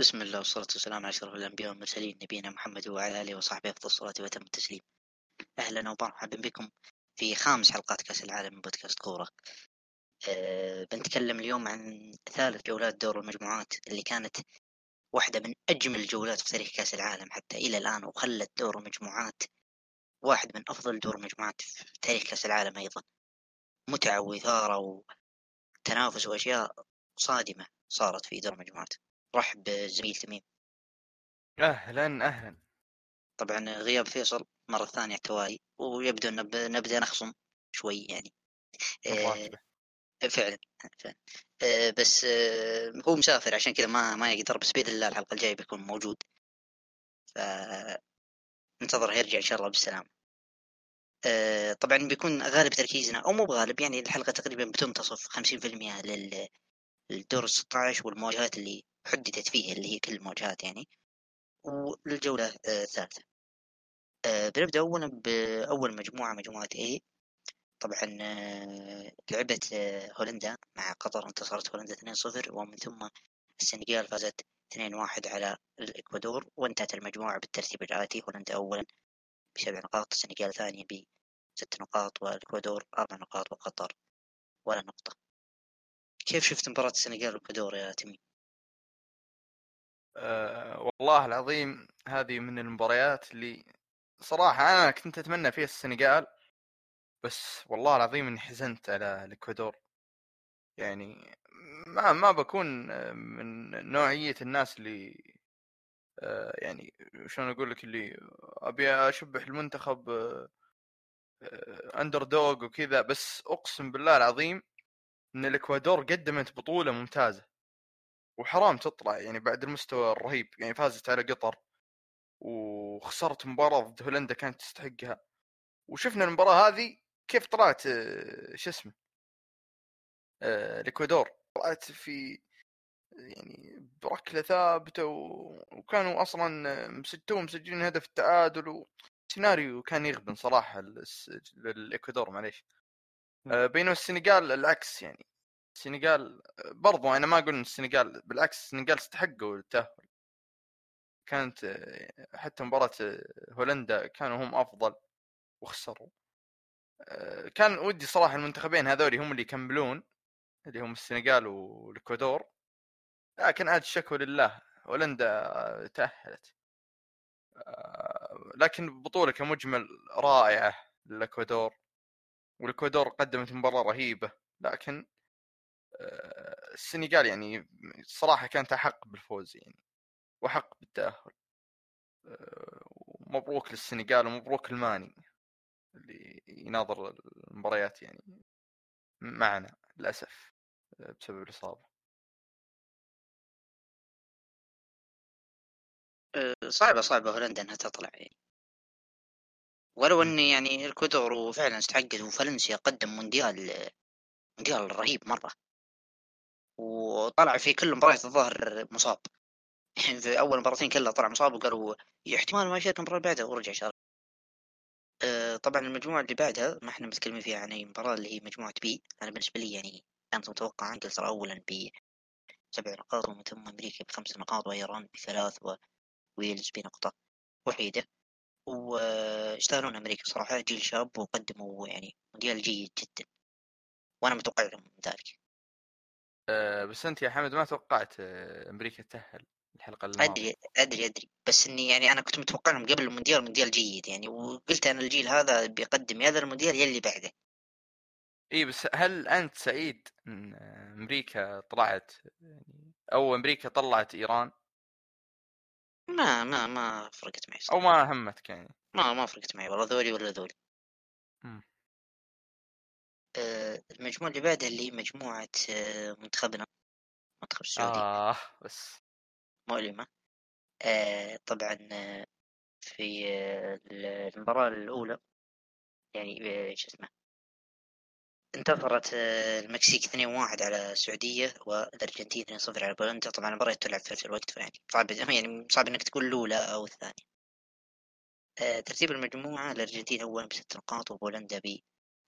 بسم الله والصلاة والسلام على أشرف الأنبياء والمرسلين نبينا محمد وعلى آله وصحبه أفضل الصلاة وأتم التسليم. أهلا ومرحبا بكم في خامس حلقات كأس العالم من بودكاست كورة. أه بنتكلم اليوم عن ثالث جولات دور المجموعات اللي كانت واحدة من أجمل الجولات في تاريخ كأس العالم حتى إلى الآن وخلت دور المجموعات واحد من أفضل دور المجموعات في تاريخ كأس العالم أيضا. متعة وإثارة وتنافس وأشياء صادمة صارت في دور المجموعات. رحب بزميل تميم. أهلا أهلا. طبعا غياب فيصل مرة ثانية توالي ويبدو أن نبدأ نخصم شوي يعني. آه فعلا فعلا. آه بس آه هو مسافر عشان كذا ما ما يقدر بس بإذن الله الحلقة الجاية بيكون موجود. ف ننتظر يرجع إن شاء الله بالسلامة آه طبعا بيكون غالب تركيزنا أو مو بغالب يعني الحلقة تقريبا بتنتصف 50% لل للدور 16 والمواجهات اللي حددت فيه اللي هي كل المواجهات يعني. وللجولة آه، الثالثة. آه، بنبدأ أولا بأول مجموعة مجموعة A. طبعا آه، لعبت هولندا مع قطر انتصرت هولندا 2-0 ومن ثم السنغال فازت 2-1 على الإكوادور. وانتهت المجموعة بالترتيب الآتي. هولندا أولا بسبع نقاط السنغال ثانية بست نقاط والإكوادور أربع نقاط وقطر ولا نقطة. كيف شفت مباراة السنغال والإكوادور يا تميم؟ أه والله العظيم هذه من المباريات اللي صراحة أنا كنت أتمنى فيها السنغال بس والله العظيم إني حزنت على الإكوادور يعني ما ما بكون من نوعية الناس اللي أه يعني شلون أقول لك اللي أبي أشبح المنتخب أندر دوغ وكذا بس أقسم بالله العظيم إن الإكوادور قدمت بطولة ممتازة وحرام تطلع يعني بعد المستوى الرهيب يعني فازت على قطر وخسرت مباراة ضد هولندا كانت تستحقها. وشفنا المباراة هذه كيف طلعت آه، شو اسمه آه، الإكوادور. طلعت في يعني بركلة ثابتة وكانوا أصلا مسجلوا مسجلين هدف التعادل وسيناريو كان يغبن صراحة للاكوادور معليش. بينما السنغال العكس يعني. السنغال برضو أنا ما أقول إن السنغال بالعكس السنغال استحقوا التأهل. كانت حتى مباراة هولندا كانوا هم أفضل وخسروا. كان ودي صراحة المنتخبين هذول هم اللي يكملون اللي هم السنغال والإكوادور. لكن عاد الشكوى لله هولندا تأهلت. لكن البطولة كمجمل رائعة للإكوادور. والاكوادور قدمت مباراة رهيبة لكن السنغال يعني صراحة كانت أحق بالفوز يعني وأحق بالتأهل. مبروك للسنغال ومبروك الماني اللي يناظر المباريات يعني معنا للأسف بسبب الإصابة. صعبة صعبة هولندا إنها تطلع يعني. ولو اني يعني الكودور فعلا استحقت وفالنسيا قدم مونديال مونديال رهيب مرة. وطلع في كل مباريات الظاهر مصاب. في أول مباراتين كلها طلع مصاب وقالوا احتمال ما يشارك المباراة اللي بعدها ورجع شارك. أه طبعا المجموعة اللي بعدها ما إحنا متكلمين فيها عن أي مباراة اللي هي مجموعة B. أنا بالنسبة لي يعني كانت متوقعه أنجلترا اولا ب سبع نقاط ومن ثم أمريكا بخمس نقاط وإيران بثلاث وويلز بنقطة وحيدة. ويستاهلون أمريكا صراحة جيل شاب وقدموا يعني مونديال جيد جدا. وأنا متوقع لهم ذلك. آه، بس أنت يا حمد ما توقعت آه، أمريكا تاهل الحلقة الماضية؟ أدري أدري أدري. بس إني يعني أنا كنت متوقع لهم قبل المونديال مونديال جيد يعني. وقلت أنا الجيل هذا بيقدم يا ذا المونديال يا اللي بعده. إي بس هل أنت سعيد إن أمريكا طلعت؟ يعني أو أمريكا طلعت إيران؟ ما ما ما فرقت معي صراحة. أو ما همتك يعني. ما ما فرقت معي والله ذولي ولا ذولي. آه، المجموعة اللي بعدها اللي هي مجموعة آه، منتخبنا منتخب السعودي آه بس. مؤلمة. آه طبعا في المباراة الأولى يعني شو اسمه انتصرت المكسيك 2-1 على السعودية والأرجنتين 2-0 على بولندا. طبعا المباراة تلعب في نفس الوقت فيعني صعب يعني صعب إنك تقول الأولى أو الثانية. ترتيب المجموعة الأرجنتين أولا بست نقاط وبولندا ب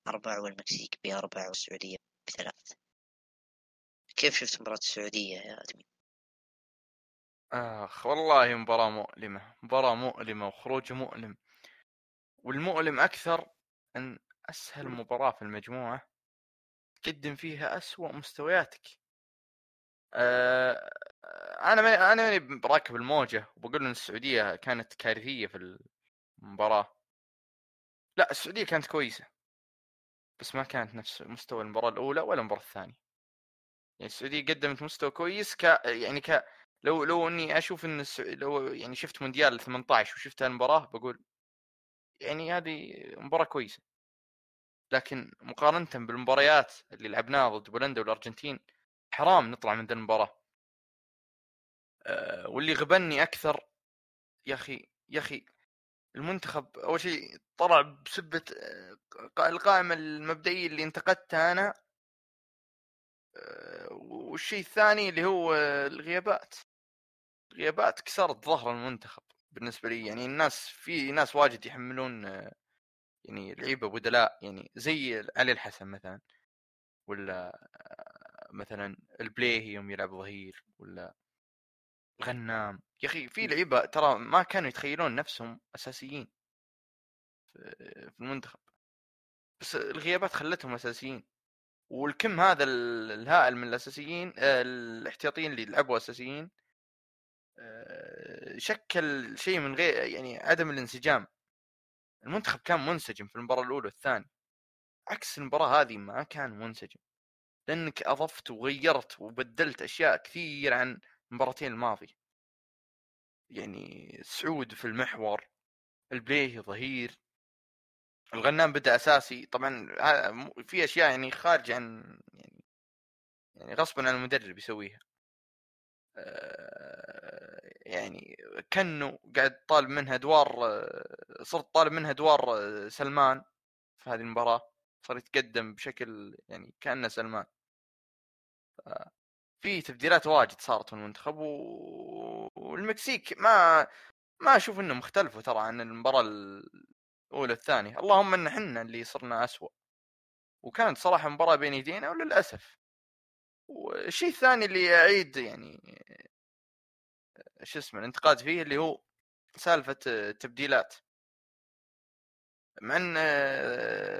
أربعة والمكسيك بأربعة والسعودية بثلاث كيف شفت مباراة السعودية يا أدمي؟ آخ والله مباراة مؤلمة مباراة مؤلمة وخروج مؤلم. والمؤلم أكثر إن أسهل مباراة في المجموعة تقدم فيها أسوأ مستوياتك. أه أنا ما أنا ماني براكب الموجة وبقول إن السعودية كانت كارثية في المباراة. لا السعودية كانت كويسة بس ما كانت نفس مستوى المباراة الأولى ولا المباراة الثانية. يعني السعودية قدمت مستوى كويس ك يعني ك لو لو إني أشوف إن الس... لو يعني شفت مونديال 18 وشفت المباراة بقول يعني هذه مباراة كويسة. لكن مقارنة بالمباريات اللي لعبناها ضد بولندا والأرجنتين حرام نطلع من ذا المباراة. أه واللي غبني أكثر يا أخي يا أخي المنتخب أول شيء طلع بسبة آه، القائمة المبدئية اللي انتقدتها أنا. آه، والشيء الثاني اللي هو الغيابات. الغيابات كسرت ظهر المنتخب بالنسبة لي. يعني الناس في ناس واجد يحملون آه، يعني لعيبة بدلاء يعني زي علي الحسن مثلا ولا مثلا البليهي يوم يلعب ظهير ولا غنام يا أخي في لعيبة ترى ما كانوا يتخيلون نفسهم أساسيين في المنتخب. بس الغيابات خلتهم أساسيين. والكم هذا الهائل من الأساسيين آه، الاحتياطيين اللي لعبوا أساسيين آه، شكل شيء من غير يعني عدم الانسجام. المنتخب كان منسجم في المباراة الأولى والثانية عكس المباراة هذه ما كان منسجم لأنك أضفت وغيرت وبدلت أشياء كثير عن المباراتين الماضية. يعني سعود في المحور البليه ظهير الغنام بدأ أساسي طبعا في أشياء يعني خارج عن يعني يعني غصبا عن المدرب يسويها. آه، يعني كأنه قاعد طالب منها أدوار صرت طالب منها أدوار سلمان في هذه المباراة. صار يتقدم بشكل يعني كأنه سلمان. في تبديلات واجد صارت في المنتخب و... والمكسيك ما ما أشوف إنهم اختلفوا ترى عن المباراة الأولى الثانية. اللهم إن إحنا اللي صرنا اسوء وكانت صراحة مباراة بين يدينا وللأسف. والشيء الثاني اللي اعيد يعني شو اسمه الانتقاد فيه اللي هو سالفة التبديلات مع إن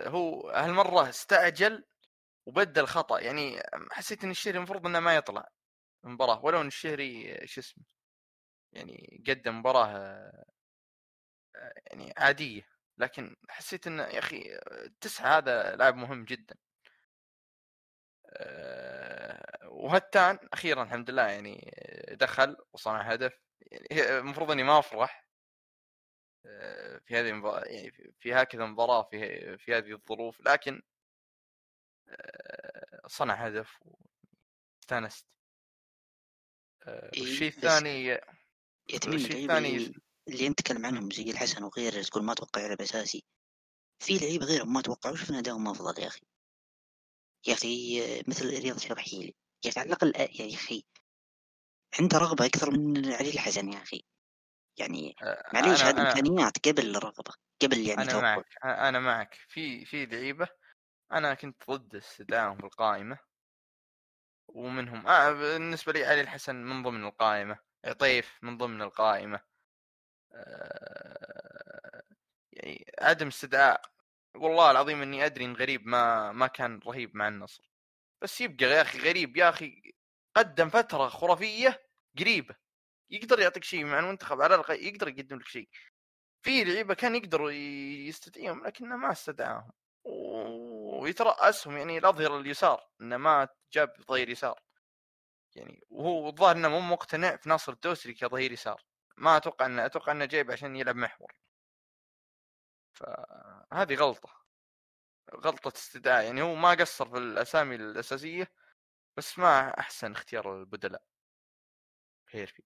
هو هالمرة استعجل وبدل خطا يعني حسيت إن الشهري المفروض إنه ما يطلع المباراه ولو إن الشهري شو اسمه يعني قدم مباراة يعني عادية. لكن حسيت انه يا أخي تسعة هذا لاعب مهم جدا. آه، وهتان أخيرا الحمد لله يعني دخل وصنع هدف. يعني المفروض إني ما أفرح آه، في هذه المباراة يعني في هكذا مباراة في في هذه الظروف لكن آه، صنع هدف واستانست. آه، والشيء الثاني الشيء الثاني اللي أنت تتكلم عنهم زي الحسن وغيره تقول ما توقع يلعب أساسي. في لعيبه غيرهم ما توقعوا شفنا ادائهم أفضل يا أخي. يا أخي مثل رياض شرحيلي يا أخي على الاقل يا أخي عنده رغبة أكثر من علي الحسن يا أخي. يعني معليش هذه إمكانيات قبل الرغبة قبل يعني أنا توقع. معك أنا معك. في في لعيبة أنا كنت ضد استدعائهم في القائمه ومنهم آه بالنسبة لي علي الحسن من ضمن القائمة عطيف من ضمن القائمة. آه يعني عدم استدعاء والله العظيم إني أدري إن غريب ما ما كان رهيب مع النصر. بس يبقى يا أخي غريب يا أخي قدم فترة خرافية قريبة يقدر يعطيك شيء مع المنتخب على الأقل يقدر يقدم لك شيء. في لعيبة كان يقدروا يستدعيهم لكنه ما استدعاهم. ويترأسهم يعني الاظهر اليسار إنه ما جاب ظهير يسار. يعني وهو الظاهر إنه مو مقتنع في ناصر الدوسري كظهير يسار. ما أتوقع إنه أتوقع إنه جايب عشان يلعب محور. فهذه غلطة غلطة استدعاء يعني هو ما قصر في الأسامي الأساسية بس ما أحسن اختيار البدلاء. هيرفي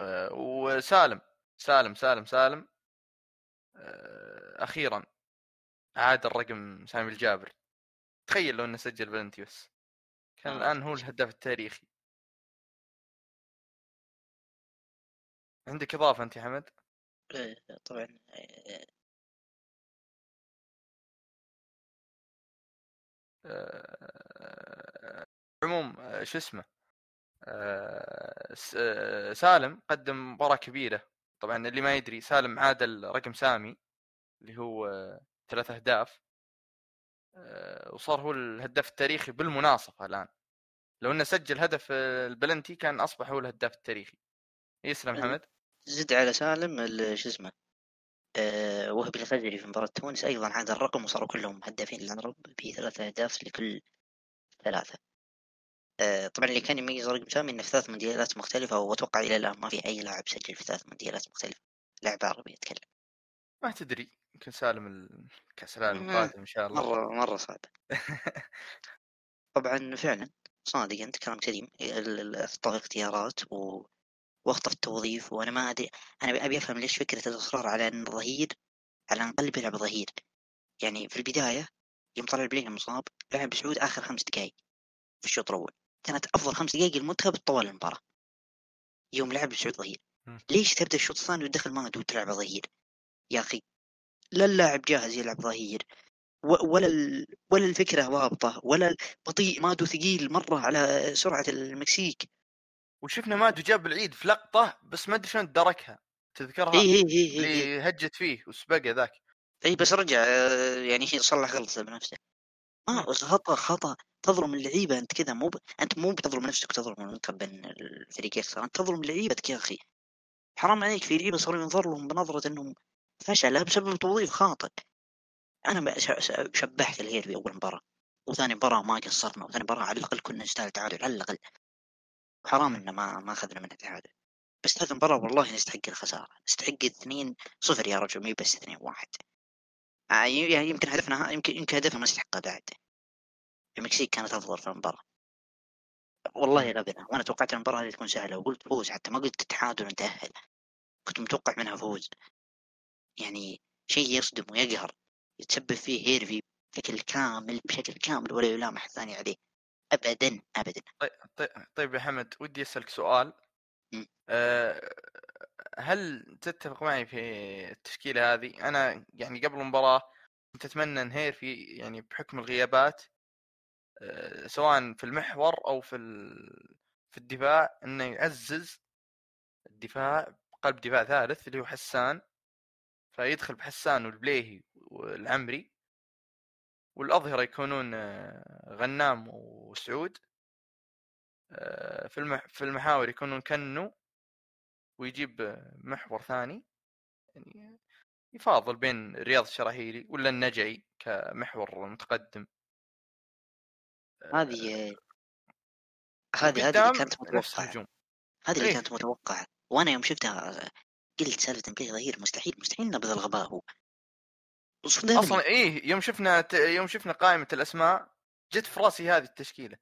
أه وسالم سالم سالم سالم أه أخيرا عاد الرقم سامي الجابر. تخيل لو إنه سجل بلنتي بس كان آه. الآن هو الهداف التاريخي. عندك إضافة أنت يا حمد؟ إيه، طبعا آه، عموم آه، شو اسمه؟ آه، سالم قدم مباراة كبيرة. طبعا اللي ما يدري سالم عادل رقم سامي اللي هو ثلاث أهداف. وصار هو الهداف التاريخي بالمناصفة الآن. لو إنه سجل هدف البلنتي كان أصبح هو الهداف التاريخي. يسلم حمد. زد على سالم شو اسمه أه وهبي الفجري في مباراة تونس أيضا عاد الرقم وصاروا كلهم هدافين للعرب بثلاثة أهداف لكل ثلاثة. أه طبعا اللي كان يميز رقم سامي إنه في ثلاث مونديالات مختلفة وأتوقع إلى الآن ما في أي لاعب سجل في ثلاث مونديالات مختلفة. لاعب عربي يتكلم ما تدري يمكن سالم الكاس العالم القادم إن شاء الله. مرة مرة صعب. طبعا فعلا صادق انت كلام سليم اخطاء اختيارات و... وقت التوظيف وأنا ما أدري أنا أبي أفهم ليش فكرة الإصرار على إن الظهير على إن قلب يلعب ظهير. يعني في البداية يوم طلع البليني مصاب لعب سعود آخر خمس دقائق في الشوط الأول. كانت أفضل خمس دقائق المنتخب طوال المباراة. يوم لعب سعود ظهير. ليش تبدأ الشوط الثاني وتدخل مهدي وتلعب ظهير؟ يا أخي لا اللاعب جاهز يلعب ظهير ولا ولا الفكرة ضابطة ولا بطيء مادو ثقيل مرة على سرعة المكسيك. وشفنا مادو جاب العيد في لقطة بس ما أدري شلون دركها تذكرها؟ إي إي إي اللي هجت فيه وسبقه ذاك. إي بس رجع يعني صلح غلطة بنفسه ما خطأ خطأ. تظلم اللعيبة أنت كذا مو ب... أنت مو بتظلم نفسك تظلم المنتخب بين الفريق يخسر أنت تظلم لعيبتك يا أخي. حرام عليك في لعيبة صاروا ينظر لهم بنظرة إنهم فشل بسبب توظيف خاطئ. أنا شبحت الهير في أول مباراة وثاني مباراة ما قصرنا وثاني مباراة على الأقل كنا نستاهل تعادل على الأقل. وحرام إنه ما ما أخذنا منه تعادل بس هذه المباراه والله نستحق الخسارة. نستحق اثنين صفر يا رجل مي بس اثنين واحد. آه، يعني يمكن هدفنا يمكن يمكن هدفنا ما نستحقه بعد. المكسيك كانت أفضل في المباراه والله غبنا وأنا توقعت المباراه هذه تكون سهلة وقلت فوز حتى ما قلت تعادل نتاهل كنت متوقع منها فوز. يعني شيء يصدم ويقهر يتسبب فيه هيرفي بشكل كامل بشكل كامل ولا يلامح الثاني عليه. ابدا ابدا. طيب طيب, يا حمد ودي أسألك سؤال. أه هل تتفق معي في التشكيلة هذه؟ أنا يعني قبل المباراة كنت أتمنى ان هيرفي يعني بحكم الغيابات أه سواء في المحور أو في في الدفاع إنه يعزز الدفاع قلب دفاع ثالث اللي هو حسان. فيدخل بحسان والبليهي والعمري. والأظهرة يكونون آه، غنام وسعود آه، في في المحاور يكونون كنو ويجيب محور ثاني يعني يفاضل بين رياض الشراهيلي ولا النجعي كمحور متقدم. هذه آه، هذه هذه اللي كانت متوقعة. هذه اللي إيه؟ كانت متوقعة. وأنا يوم شفتها قلت سالفة بلي ظهير مستحيل مستحيل نبذ الغباء هو. أصلا إيه يوم شفنا ت... يوم شفنا قائمة الأسماء جت في رأسي هذه التشكيلة.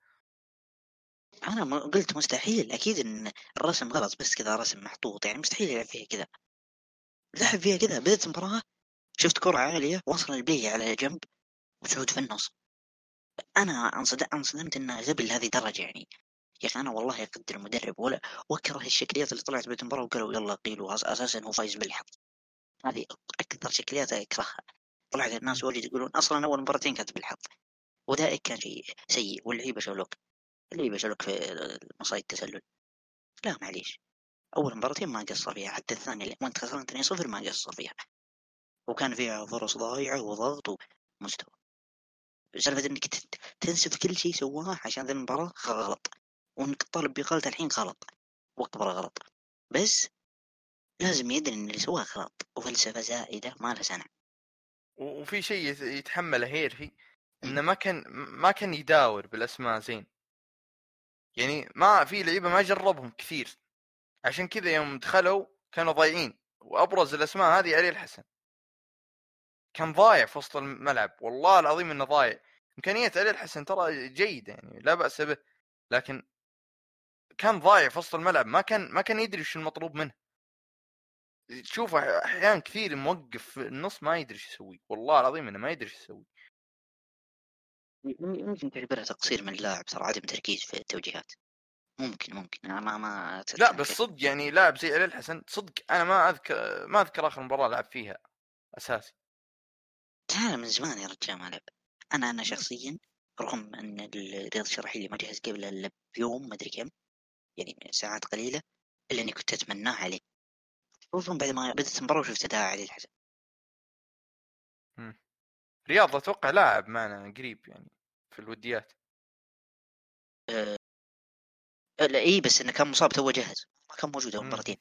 أنا قلت مستحيل أكيد إن الرسم غلط بس كذا رسم محطوط يعني مستحيل يلعب فيها كذا. لعب فيها كذا بدأت المباراة شفت كرة عالية وصل البيه على جنب وسعود في النص. أنا أنصدمت انه غبي لهذه الدرجة يعني. يا أخي أنا والله أقدر المدرب ولا واكره الشكليات اللي طلعت بيت المباراة وقالوا يلا قيلوا أساسا هو فايز بالحظ. هذه أكثر شكليات أكرهها. طلعت الناس واجد يقولون أصلا أول مباراتين كانت بالحظ وذلك كان شيء سيء واللعيبة شولوك اللعيبة شولوك في مصايد التسلل لا معليش. أول مباراتين ما قصر فيها حتى الثانية وانت خسران 2 0 ما قصر فيها. وكان فيها فرص ضايعة وضغط ومستوى. سالفة إنك تنسف كل شيء سواه عشان ذا المباراة غلط. وإنك تطالب بإقالته الحين غلط. واكبر غلط. بس لازم يدري إن اللي سواه غلط. وفلسفة زائدة ما لها سنة. وفي شيء يتحمله هيرفي إنه ما كان ما كان يداور بالأسماء زين. يعني ما في لعيبة ما جربهم كثير. عشان كذا يوم دخلوا كانوا ضايعين وأبرز الأسماء هذه علي الحسن. كان ضايع في وسط الملعب والله العظيم إنه ضايع. إمكانية علي الحسن ترى جيدة يعني لا بأس به. لكن كان ضايع في وسط الملعب ما كان ما كان يدري وش المطلوب منه. تشوف أحيان كثير موقف في النص ما يدري إيش يسوي. والله العظيم إنه ما يدري إيش يسوي. ممكن تعتبرها تقصير من اللاعب ترى عدم تركيز في التوجيهات. ممكن ممكن. أنا ما ما لا بس صدق يعني لاعب زي علي الحسن صدق أنا ما أذكر ما أذكر آخر مباراة لعب فيها أساسي. تعال من زمان يا رجال ما لعب. أنا أنا شخصيا رغم أن الرياض الشرحي اللي ما جهز قبل إلا بيوم ما أدري كم يعني ساعات قليلة إلا إني كنت اتمناه عليه. خصوصا بعد ما بدأت المباراه وشفت أداء علي الحسن. رياض أتوقع لاعب معنا قريب يعني في الوديات. أه... لا اي بس إنه كان مصاب تو جاهز ما كان موجود أول مرتين.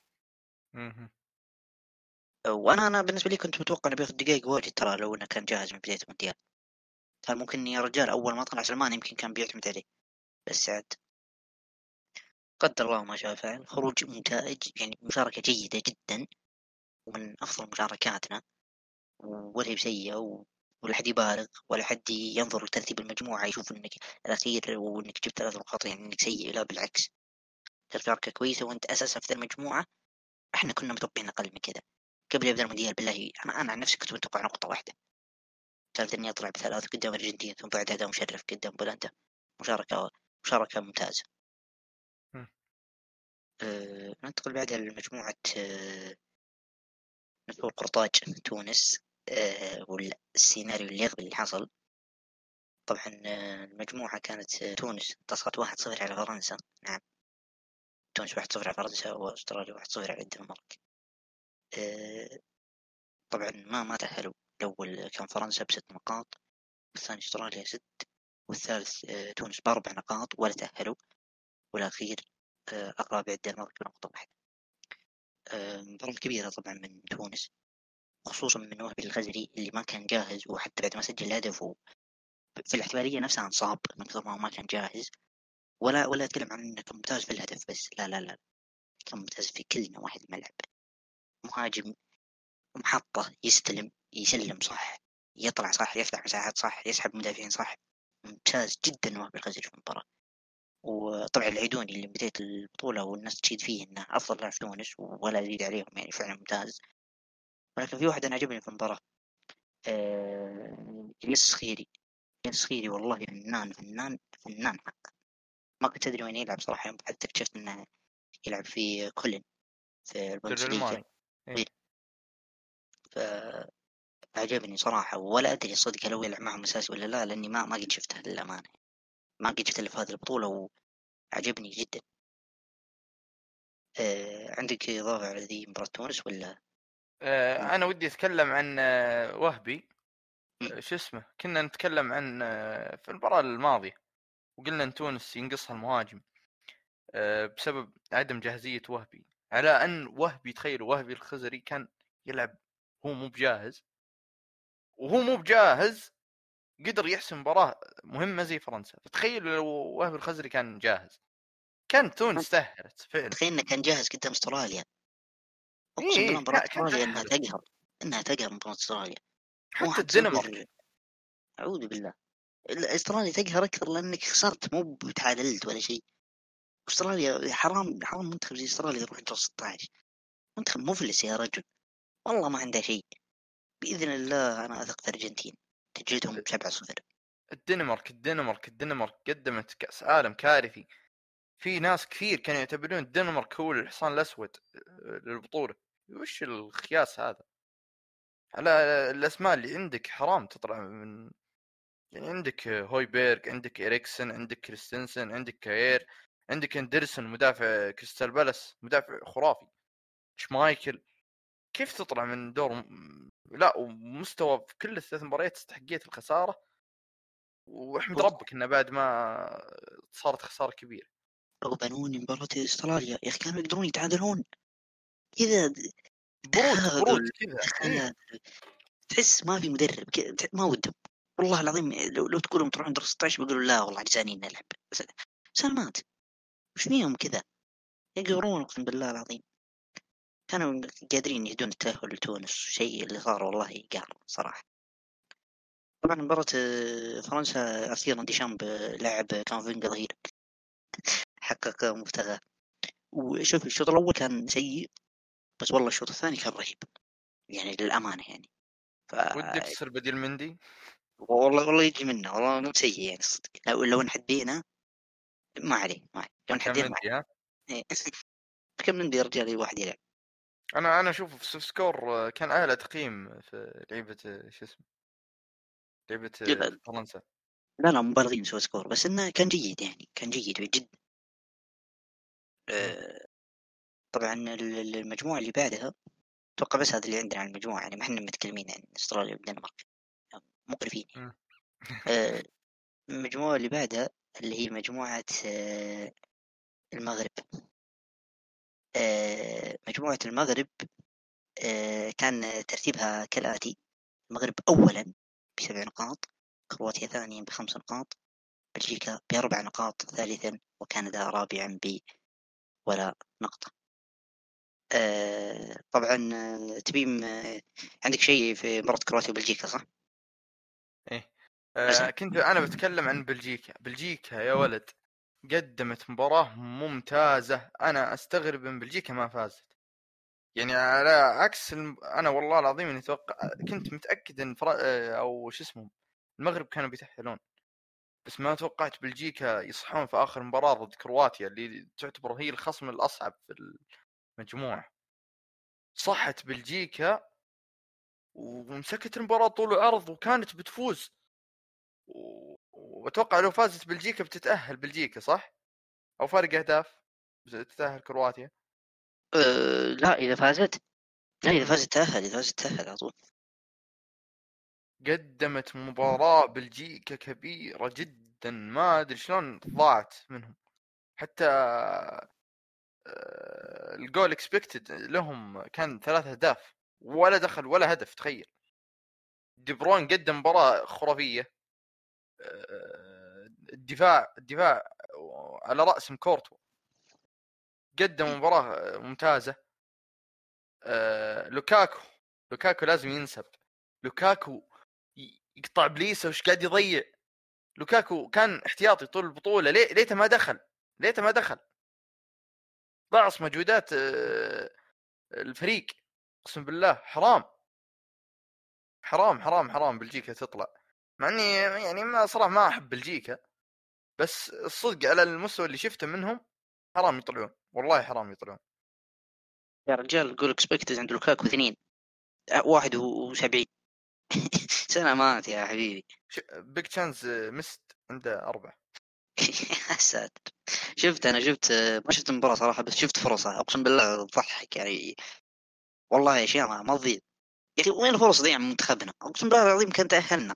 وأنا أنا بالنسبة لي كنت متوقع إنه بياخذ دقائق واجد ترى لو إنه كان جاهز من بداية المونديال. كان ممكن يا رجال أول ما طلع سلمان يمكن كان بيعتمد عليه. بس عاد. قدر الله ما شاء فعل خروج ممتاز يعني مشاركة جيدة جدا ومن أفضل مشاركاتنا ولا سيئة ولا حد يبالغ ولا حد ينظر لترتيب المجموعة يشوف إنك الأخير وإنك جبت ثلاث نقاط يعني إنك سيء لا بالعكس. مشاركة كويسة وأنت أساسا في المجموعة إحنا كنا متوقعين أقل من كذا. قبل يبدأ المونديال بالله أنا أنا عن نفسي كنت متوقع نقطة واحدة. كانت إني أطلع بثلاث قدام الأرجنتين ثم بعد أداء مشرف قدام بولندا. مشاركة مشاركة ممتازة. ننتقل بعدها لمجموعة أه نقول قرطاج تونس أه والسيناريو اللي يغبي اللي حصل. طبعا المجموعة كانت تونس انتصرت واحد صفر على فرنسا. نعم. تونس واحد صفر على فرنسا وأستراليا واحد صفر على الدنمارك. طبعا ما ما تأهلوا الأول كان فرنسا بست نقاط والثاني أستراليا ست والثالث آه، تونس بأربع نقاط ولا تأهلوا. والأخير أقرب الدنمارك بنقطة واحدة مباراة كبيرة طبعا من تونس خصوصا من وهبي الغزري اللي ما كان جاهز وحتى بعد ما سجل هدف في الاحتفالية نفسها انصاب من كثر ما ما كان جاهز. ولا ولا أتكلم عن إنه كان ممتاز في الهدف بس لا لا لا كان ممتاز في كل نواحي الملعب. مهاجم محطة يستلم يسلم صح يطلع صح يفتح مساحات صح يسحب مدافعين صح. ممتاز جدا وهب الغزل في المباراة. وطبعا العيدوني اللي بداية البطولة والناس تشيد فيه إنه أفضل لاعب في تونس ولا يزيد عليهم يعني فعلا ممتاز. ولكن في واحد أنا عجبني في المباراة آه... الياس خيري. الياس خيري والله فنان فنان فنان حق. ما كنت أدري وين يلعب صراحة حتى اكتشفت إنه يلعب في كولن في البوندسليغا ف عجبني صراحة ولا أدري صدق هل هو يلعب معهم أساسي ولا لا لأني ما ما قد شفته للأمانة. ما قد شفته في هذه البطولة وعجبني جدا. آه عندك إضافة على ذي مباراة تونس ولا؟ آه أنا ودي أتكلم عن آه، وهبي. آه، شو اسمه؟ كنا نتكلم عن آه، في المباراة الماضية وقلنا إن تونس ينقصها المهاجم بسبب عدم جاهزية وهبي. على أن وهبي تخيلوا وهبي الخزري كان يلعب هو مو بجاهز. وهو مو بجاهز قدر يحسم مباراة مهمة زي فرنسا. فتخيل لو وهبي الخزري كان جاهز. كان تونس تاهلت فعلا تخيل إنه كان جاهز قدام أستراليا. اقسم بالله مباراة أستراليا إنها تقهر. إنها تقهر مباراة أستراليا. حتى الدنمارك. أعوذ بالله. أستراليا تقهر أكثر لأنك خسرت مو بتعادلت ولا شيء. أستراليا حرام حرام منتخب زي أستراليا يروح دور 16 منتخب مفلس يا رجل. والله ما عنده شيء. بإذن الله أنا أثق في الارجنتين تجلدهم ب 7 0 الدنمارك الدنمارك الدنمارك قدمت كأس عالم كارثي. في ناس كثير كانوا يعتبرون الدنمارك هو الحصان الأسود آه، للبطولة. وش الخياس هذا؟ على الأسماء اللي عندك حرام تطلع من يعني عندك هويبيرغ عندك إريكسن عندك كريستنسن عندك كاير عندك إندرسون مدافع كريستال بالاس مدافع خرافي. شمايكل كيف تطلع من دور لا ومستوى في كل الثلاث مباريات استحقيت الخسارة. وأحمد ربك إنه بعد ما صارت خسارة كبيرة. غبنوني مباراة أستراليا. يا أخي كانوا يقدرون يتعادلون. كذا برود برود كذا. إيه. تحس ما في مدرب ما ودهم والله العظيم لو, لو تقولهم تروحون دور 16 بيقولوا لا والله عجزانين نلعب. سلمات وش فيهم كذا؟ يقهرون أقسم بالله العظيم. كانوا قادرين يهدون التأهل لتونس شيء اللي صار والله قهر صراحة. طبعا مباراة آه، فرنسا أخيرا ديشامب لعب كامافينجا ظهير حقق مبتغى. وشوف الشوط الأول كان سيء بس والله الشوط الثاني كان رهيب. يعني للأمانة يعني. ف... ودك تصير بديل مندي؟ والله والله يجي منه. والله مو سيء يعني صدق. لو لو نحدينا ما عليه ما عليه. لو نحدينا ما عليه. كم مندي يا رجال؟ واحد يلعب. أنا أنا أشوف في سوفت سكور كان أعلى تقييم في لعبه شو اسمه لعبه فرنسا. لا لا مبالغين سوفت سكور بس إنه كان جيد يعني كان جيد جدا آه، طبعا المجموعة اللي بعدها أتوقع بس هذا اللي عندنا على المجموعة يعني ما إحنا متكلمين عن أستراليا والدنمارك مقرفين آه، المجموعة اللي بعدها اللي هي مجموعة آه، المغرب. مجموعة المغرب كان ترتيبها كالآتي المغرب أولا بسبع نقاط كرواتيا ثانيا بخمس نقاط بلجيكا بأربع نقاط ثالثا وكندا رابعا ب ولا نقطة. آه طبعا آه، تبيم آه عندك شيء في مباراة كرواتيا وبلجيكا صح؟ إيه. آه كنت أنا بتكلم عن بلجيكا. بلجيكا يا ولد. قدمت مباراة ممتازة. أنا أستغرب إن بلجيكا ما فازت. يعني على عكس الم... أنا والله العظيم إني أتوقع كنت متأكد إن فرا... أو شو اسمه المغرب كانوا بيتأهلون. بس ما توقعت بلجيكا يصحون في آخر مباراة ضد كرواتيا اللي تعتبر هي الخصم الأصعب في المجموعة. صحت بلجيكا ومسكت المباراة طول العرض وكانت بتفوز. وأتوقع لو فازت بلجيكا بتتأهل بلجيكا صح؟ أو فارق أهداف تتأهل كرواتيا؟ أه لا إذا فازت. لا إذا فازت تأهل إذا فازت تأهل على طول. قدمت مباراة بلجيكا كبيرة جدا ما أدري شلون ضاعت منهم. حتى آه، ال goal expected لهم كان ثلاث أهداف ولا دخل ولا هدف تخيل. دي بروين قدم مباراة خرافية. آه، الدفاع الدفاع على رأس كورتوا قدم مباراة ممتازة. آه، لوكاكو لوكاكو لازم ينسب. لوكاكو يقطع ابليسه وش قاعد يضيع. لوكاكو كان احتياطي طول البطولة. ليه ليته ما دخل ليته ما دخل. ضيع مجهودات آه، الفريق. أقسم بالله حرام. حرام حرام حرام بلجيكا تطلع. مع إني يعني ما صراحة ما أحب بلجيكا بس الصدق على المستوى اللي شفته منهم حرام يطلعون والله حرام يطلعون. يا رجال goal expected عند لوكاكو اثنين واحد وسبعين. سلامات يا حبيبي. big chance missed عنده أربع يا ساتر شفت أنا شفت ما شفت المباراه صراحة بس شفت فرصة أقسم بالله تضحك يعني. والله اشياء ما تضيع. يا أخي وين الفرص ضيع من منتخبنا أقسم بالله العظيم كان تاهلنا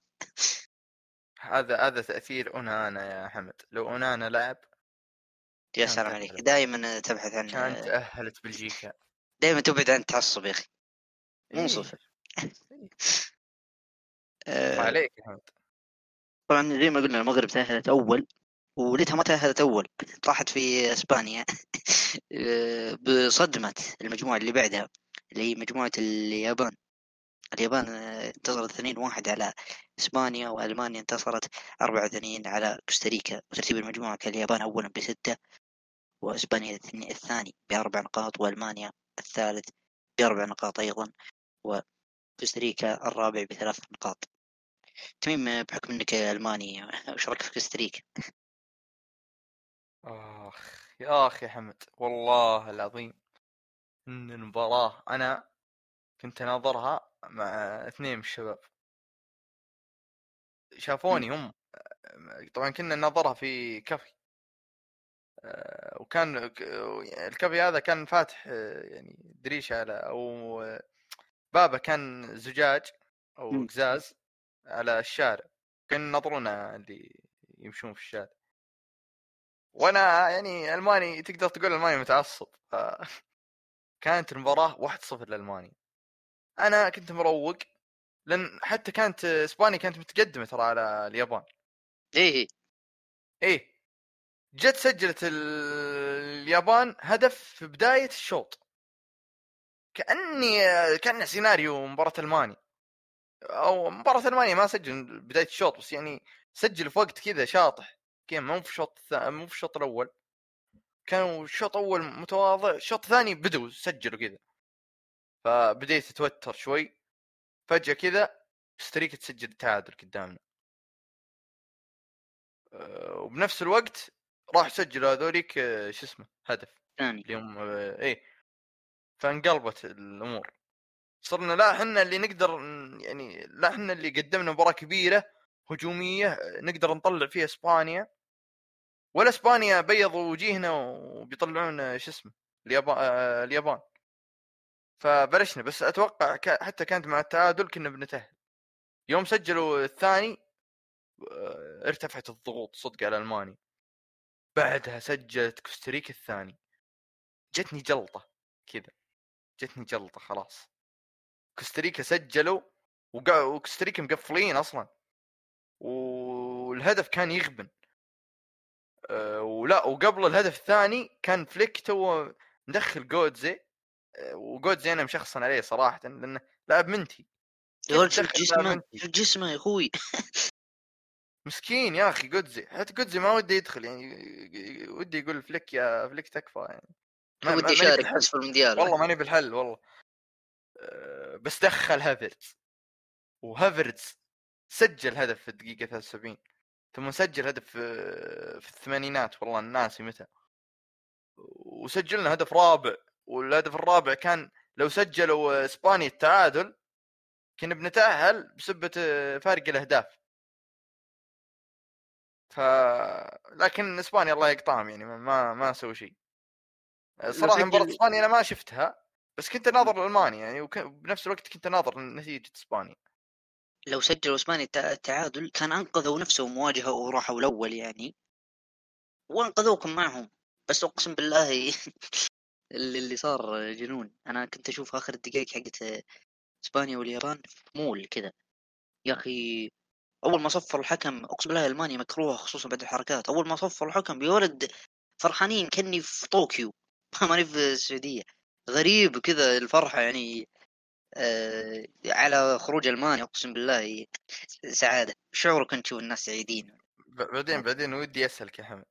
هذا هذا تأثير أونانا يا حمد. لو أونانا لعب يا سلام عليك. دائما تبحث عن كانت تاهلت بلجيكا. دائما تبعد عن التعصب يا أخي. منصف إيه. عليك يا حمد. طبعا زي ما قلنا المغرب تأهلت أول وليتها ما تأهلت أول. طاحت في إسبانيا. بصدمة المجموعة اللي بعدها اللي هي مجموعة اليابان. اليابان انتصرت 2 1 على إسبانيا وألمانيا انتصرت 4 2 على كوستاريكا وترتيب المجموعة كان اليابان اولا بستة وإسبانيا الثاني بأربع نقاط وألمانيا الثالث بأربع نقاط أيضا وكوستاريكا الرابع بثلاث نقاط تميم بحكم إنك ألماني وش رأيك في كوستاريكا؟ آخ يا أخي حمد والله العظيم إن المباراة أنا كنت أناظرها مع اثنين من الشباب. شافوني هم طبعا كنا نناظرها في كافي. آه، وكان الكافي هذا كان فاتح يعني دريشة على أو بابه كان زجاج أو قزاز على الشارع. كانوا يناظرونا اللي يمشون في الشارع. وأنا يعني ألماني تقدر تقول ألماني متعصب. كانت المباراة 1-0 للماني أنا كنت مروق لأن حتى كانت إسبانيا كانت متقدمة ترى على اليابان. إيه إيه. جت سجلت اليابان هدف في بداية الشوط. كأني كان سيناريو مباراة ألمانيا. أو مباراة ألمانيا ما سجل بداية الشوط بس يعني سجل في وقت كذا شاطح. كذا مو في الشوط مو في الشوط الأول. كانوا الشوط اول متواضع الشوط الثاني بدوا سجلوا كذا. فبديت أتوتر شوي فجأة كذا ستريك تسجل التعادل قدامنا. أه وبنفس الوقت راح سجلوا هذوليك أه شو اسمه هدف ثاني اليوم أه إيه فانقلبت الأمور. صرنا لا إحنا اللي نقدر يعني لا إحنا اللي قدمنا مباراة كبيرة هجومية نقدر نطلع فيها إسبانيا. ولا إسبانيا بيضوا وجيهنا وبيطلعون شو اسمه اليابان آه اليابان. فبلشنا بس أتوقع حتى كانت مع التعادل كنا بنتأهل. يوم سجلوا الثاني آه، ارتفعت الضغوط صدق على ألمانيا. بعدها سجلت كوستاريكا الثاني. جتني جلطة كذا. جتني جلطة خلاص. كوستاريكا سجلوا وكوستاريكا مقفلين أصلا. والهدف كان يغبن. أه ولا وقبل الهدف الثاني كان فليك تو مدخل جودزي. وجودزي أنا مشخصن عليه صراحة لأنه لاعب منتي. يا ولد شوف جسمه شوف جسمه يا أخوي. مسكين يا أخي جودزي. حتى جودزي ما ودي يدخل يعني ودي يقول فليك يا فليك تكفى يعني. ما ودي يشارك في المونديال. والله ماني بالحل والله. أه بس دخل هافرتز وهافرتز سجل هدف في الدقيقة 73 ثم سجل هدف في الثمانينات والله ناسي متى. وسجلنا هدف رابع. والهدف الرابع كان لو سجلوا اسبانيا التعادل كنا بنتأهل بسبة فارق الأهداف. ف لكن إسبانيا الله يقطعهم يعني ما ما سووا شيء. صراحة مباراة إسبانيا أنا ما شفتها بس كنت ناظر المانيا يعني وبنفس الوقت كنت ناظر نتيجة إسبانيا. لو سجلوا إسبانيا التعادل كان أنقذوا نفسهم مواجهه وراحوا الأول يعني وأنقذوكم معهم. بس أقسم بالله اللي صار جنون. أنا كنت أشوف آخر الدقائق حقت إسبانيا واليابان مول كذا يا أخي أول ما صفر الحكم أقسم بالله ألمانيا مكروهة خصوصا بعد الحركات. أول ما صفر الحكم يا ولد فرحانين كأني في طوكيو. ماني في السعودية. غريب كذا الفرحة يعني آه على خروج ألمانيا أقسم بالله. سعادة. شعورك أنت تشوف الناس سعيدين بعدين بعدين ودي أسألك يا حمد.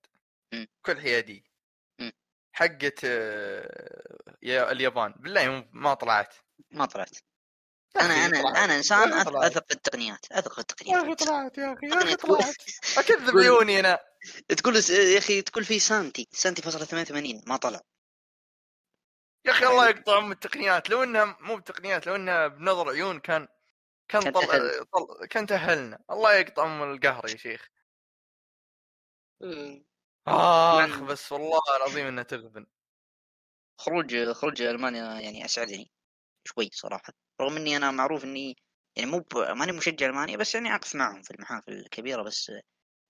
كل حيادي حقت آه اليابان. بالله ما طلعت. ما طلعت. أنا أنا أنا إنسان أثق في التقنيات أثق في التقنيات. يا أخي طلعت يا أخي يا أخي طلعت. أكذب عيوني أنا. تقول يا أخي تقول في سانتي سانتي فاصلة 88 ما طلع. يا أخي الله يقطع ام التقنيات. لو إنها مو بتقنيات لو إنها بنظر عيون كان كان طلع طل... كان تاهلنا الله يقطع ام القهر يا شيخ. آخ بس والله العظيم إنها تغبن. خروج خروج ألمانيا يعني اسعدني شوي صراحة. رغم إني أنا معروف إني يعني مو ماني مشجع ألمانيا بس يعني أقف معهم في المحافل الكبيرة بس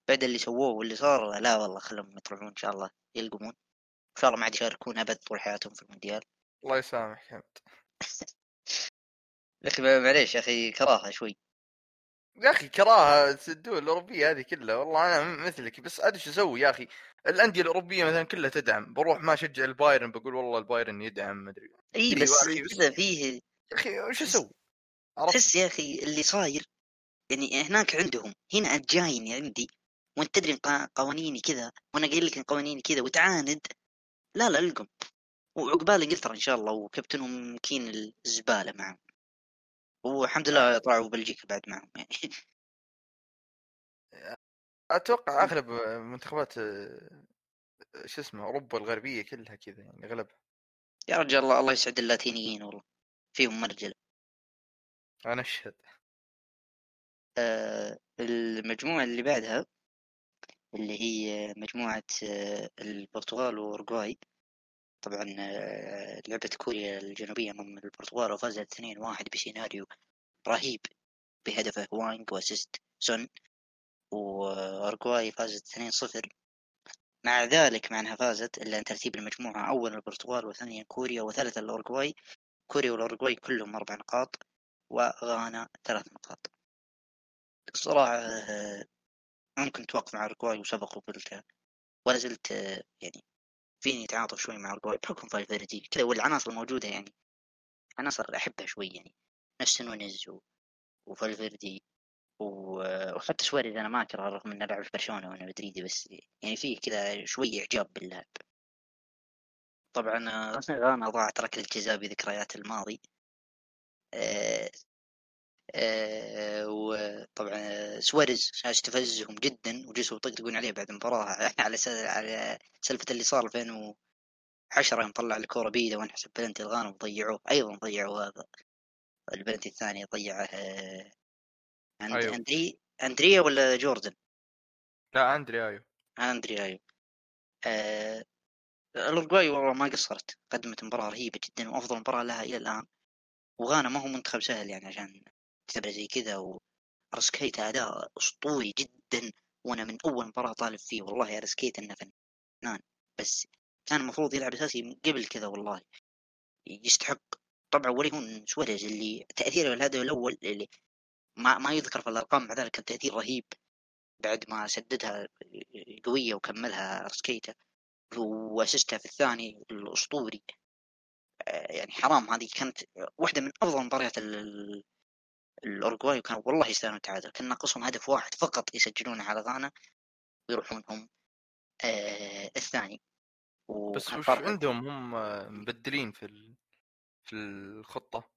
بعد اللي سووه واللي صار لا والله خلهم يطلعون إن شاء الله يلقمون. إن شاء الله ما عاد يشاركون أبد طول حياتهم في المونديال. الله يسامحك حمد يا أخي معليش يا أخي كراهة شوي. يا أخي كراهة الدول الأوروبية هذه كلها والله أنا مثلك بس أدري شو أسوي يا أخي. الأندية الأوروبية مثلا كلها تدعم بروح ما أشجع البايرن بقول والله البايرن يدعم ما أدري. إي بس كذا فيه يا أخي وش أسوي؟ تحس يا أخي اللي صاير يعني هناك عندهم هنا جايني عندي وأنت تدري قوانيني كذا وأنا قايل لك إن قوانيني كذا وتعاند. لا لا ألقم. وعقبال إنجلترا إن شاء الله وكابتنهم كين الزبالة معهم والحمد لله طلعوا بلجيكا بعد معهم يعني. أتوقع أغلب منتخبات شو اسمه أوروبا الغربية كلها كذا يعني اغلبها يا رجال الله الله يسعد اللاتينيين والله. فيهم مرجله أنا أشهد. آه المجموعة اللي بعدها اللي هي مجموعة آه البرتغال واورجواي طبعا آه لعبت كوريا الجنوبية امام البرتغال وفازت 2-1 بسيناريو رهيب بهدف هوانج و assist سون وأورجواي فازت 2-0 مع ذلك مع انها فازت إلا أن ترتيب المجموعة اولا البرتغال وثانيا كوريا وثالثا الأورجواي. كوريا والأورجواي كلهم أربع نقاط وغانا ثلاث نقاط. الصراحة ممكن توقف مع أورجواي وسبق وقلتها ولا زلت يعني فيني تعاطف شوي مع اورجواي بحكم فالفيردي كذا والعناصر الموجودة يعني. عناصر أحبها شوي يعني. نفس نونيز وفالفيردي وحتى سواريز أنا ما اكره رغم انه لعب في برشلونة وأنا مدريدي بس يعني فيه كذا شوي إعجاب باللعب. طبعا غانا ضاعت ركلة جزاء بذكريات الماضي. آه آه وطبعا سواريز استفزهم جدا وجلسوا يطقطقون عليه بعد المباراة. على على سالفة اللي صار 2010 يوم طلع الكورة بيدة وانحسب بلنتي الغانا وضيعوه أيضا ضيعوا هذا. البلنتي الثاني ضيعه أند... أيوه. اندري أندريا ولا جوردن؟ لا أندري أيو. أندري أيو. آه الأورجواي والله ما قصرت. قدمت مباراة رهيبة جدا وأفضل مباراة لها إلى الآن. وغانا ما هو منتخب سهل يعني عشان تعتبره زي كذا ورسكيت أداء أسطوري جدا وأنا من أول مباراة طالب فيه. والله يا رسكيت إنه فنان. بس كان المفروض يلعب أساسي قبل كذا والله. يستحق. طبعا ولي هون سواريز اللي تأثيره الهدف الأول اللي ما ما يذكر في الأرقام مع ذلك كان تأثير رهيب. بعد ما سددها قوية وكملها رسكيتا واسستها في الثاني الأسطوري. آه، يعني حرام. هذه كانت واحدة من أفضل مباريات الأورجواي وكان والله يستاهلون التعادل. كان ناقصهم هدف واحد فقط يسجلونه على غانا ويروحون هم آه الثاني. بس وش عندهم هم مبدلين في في الخطة؟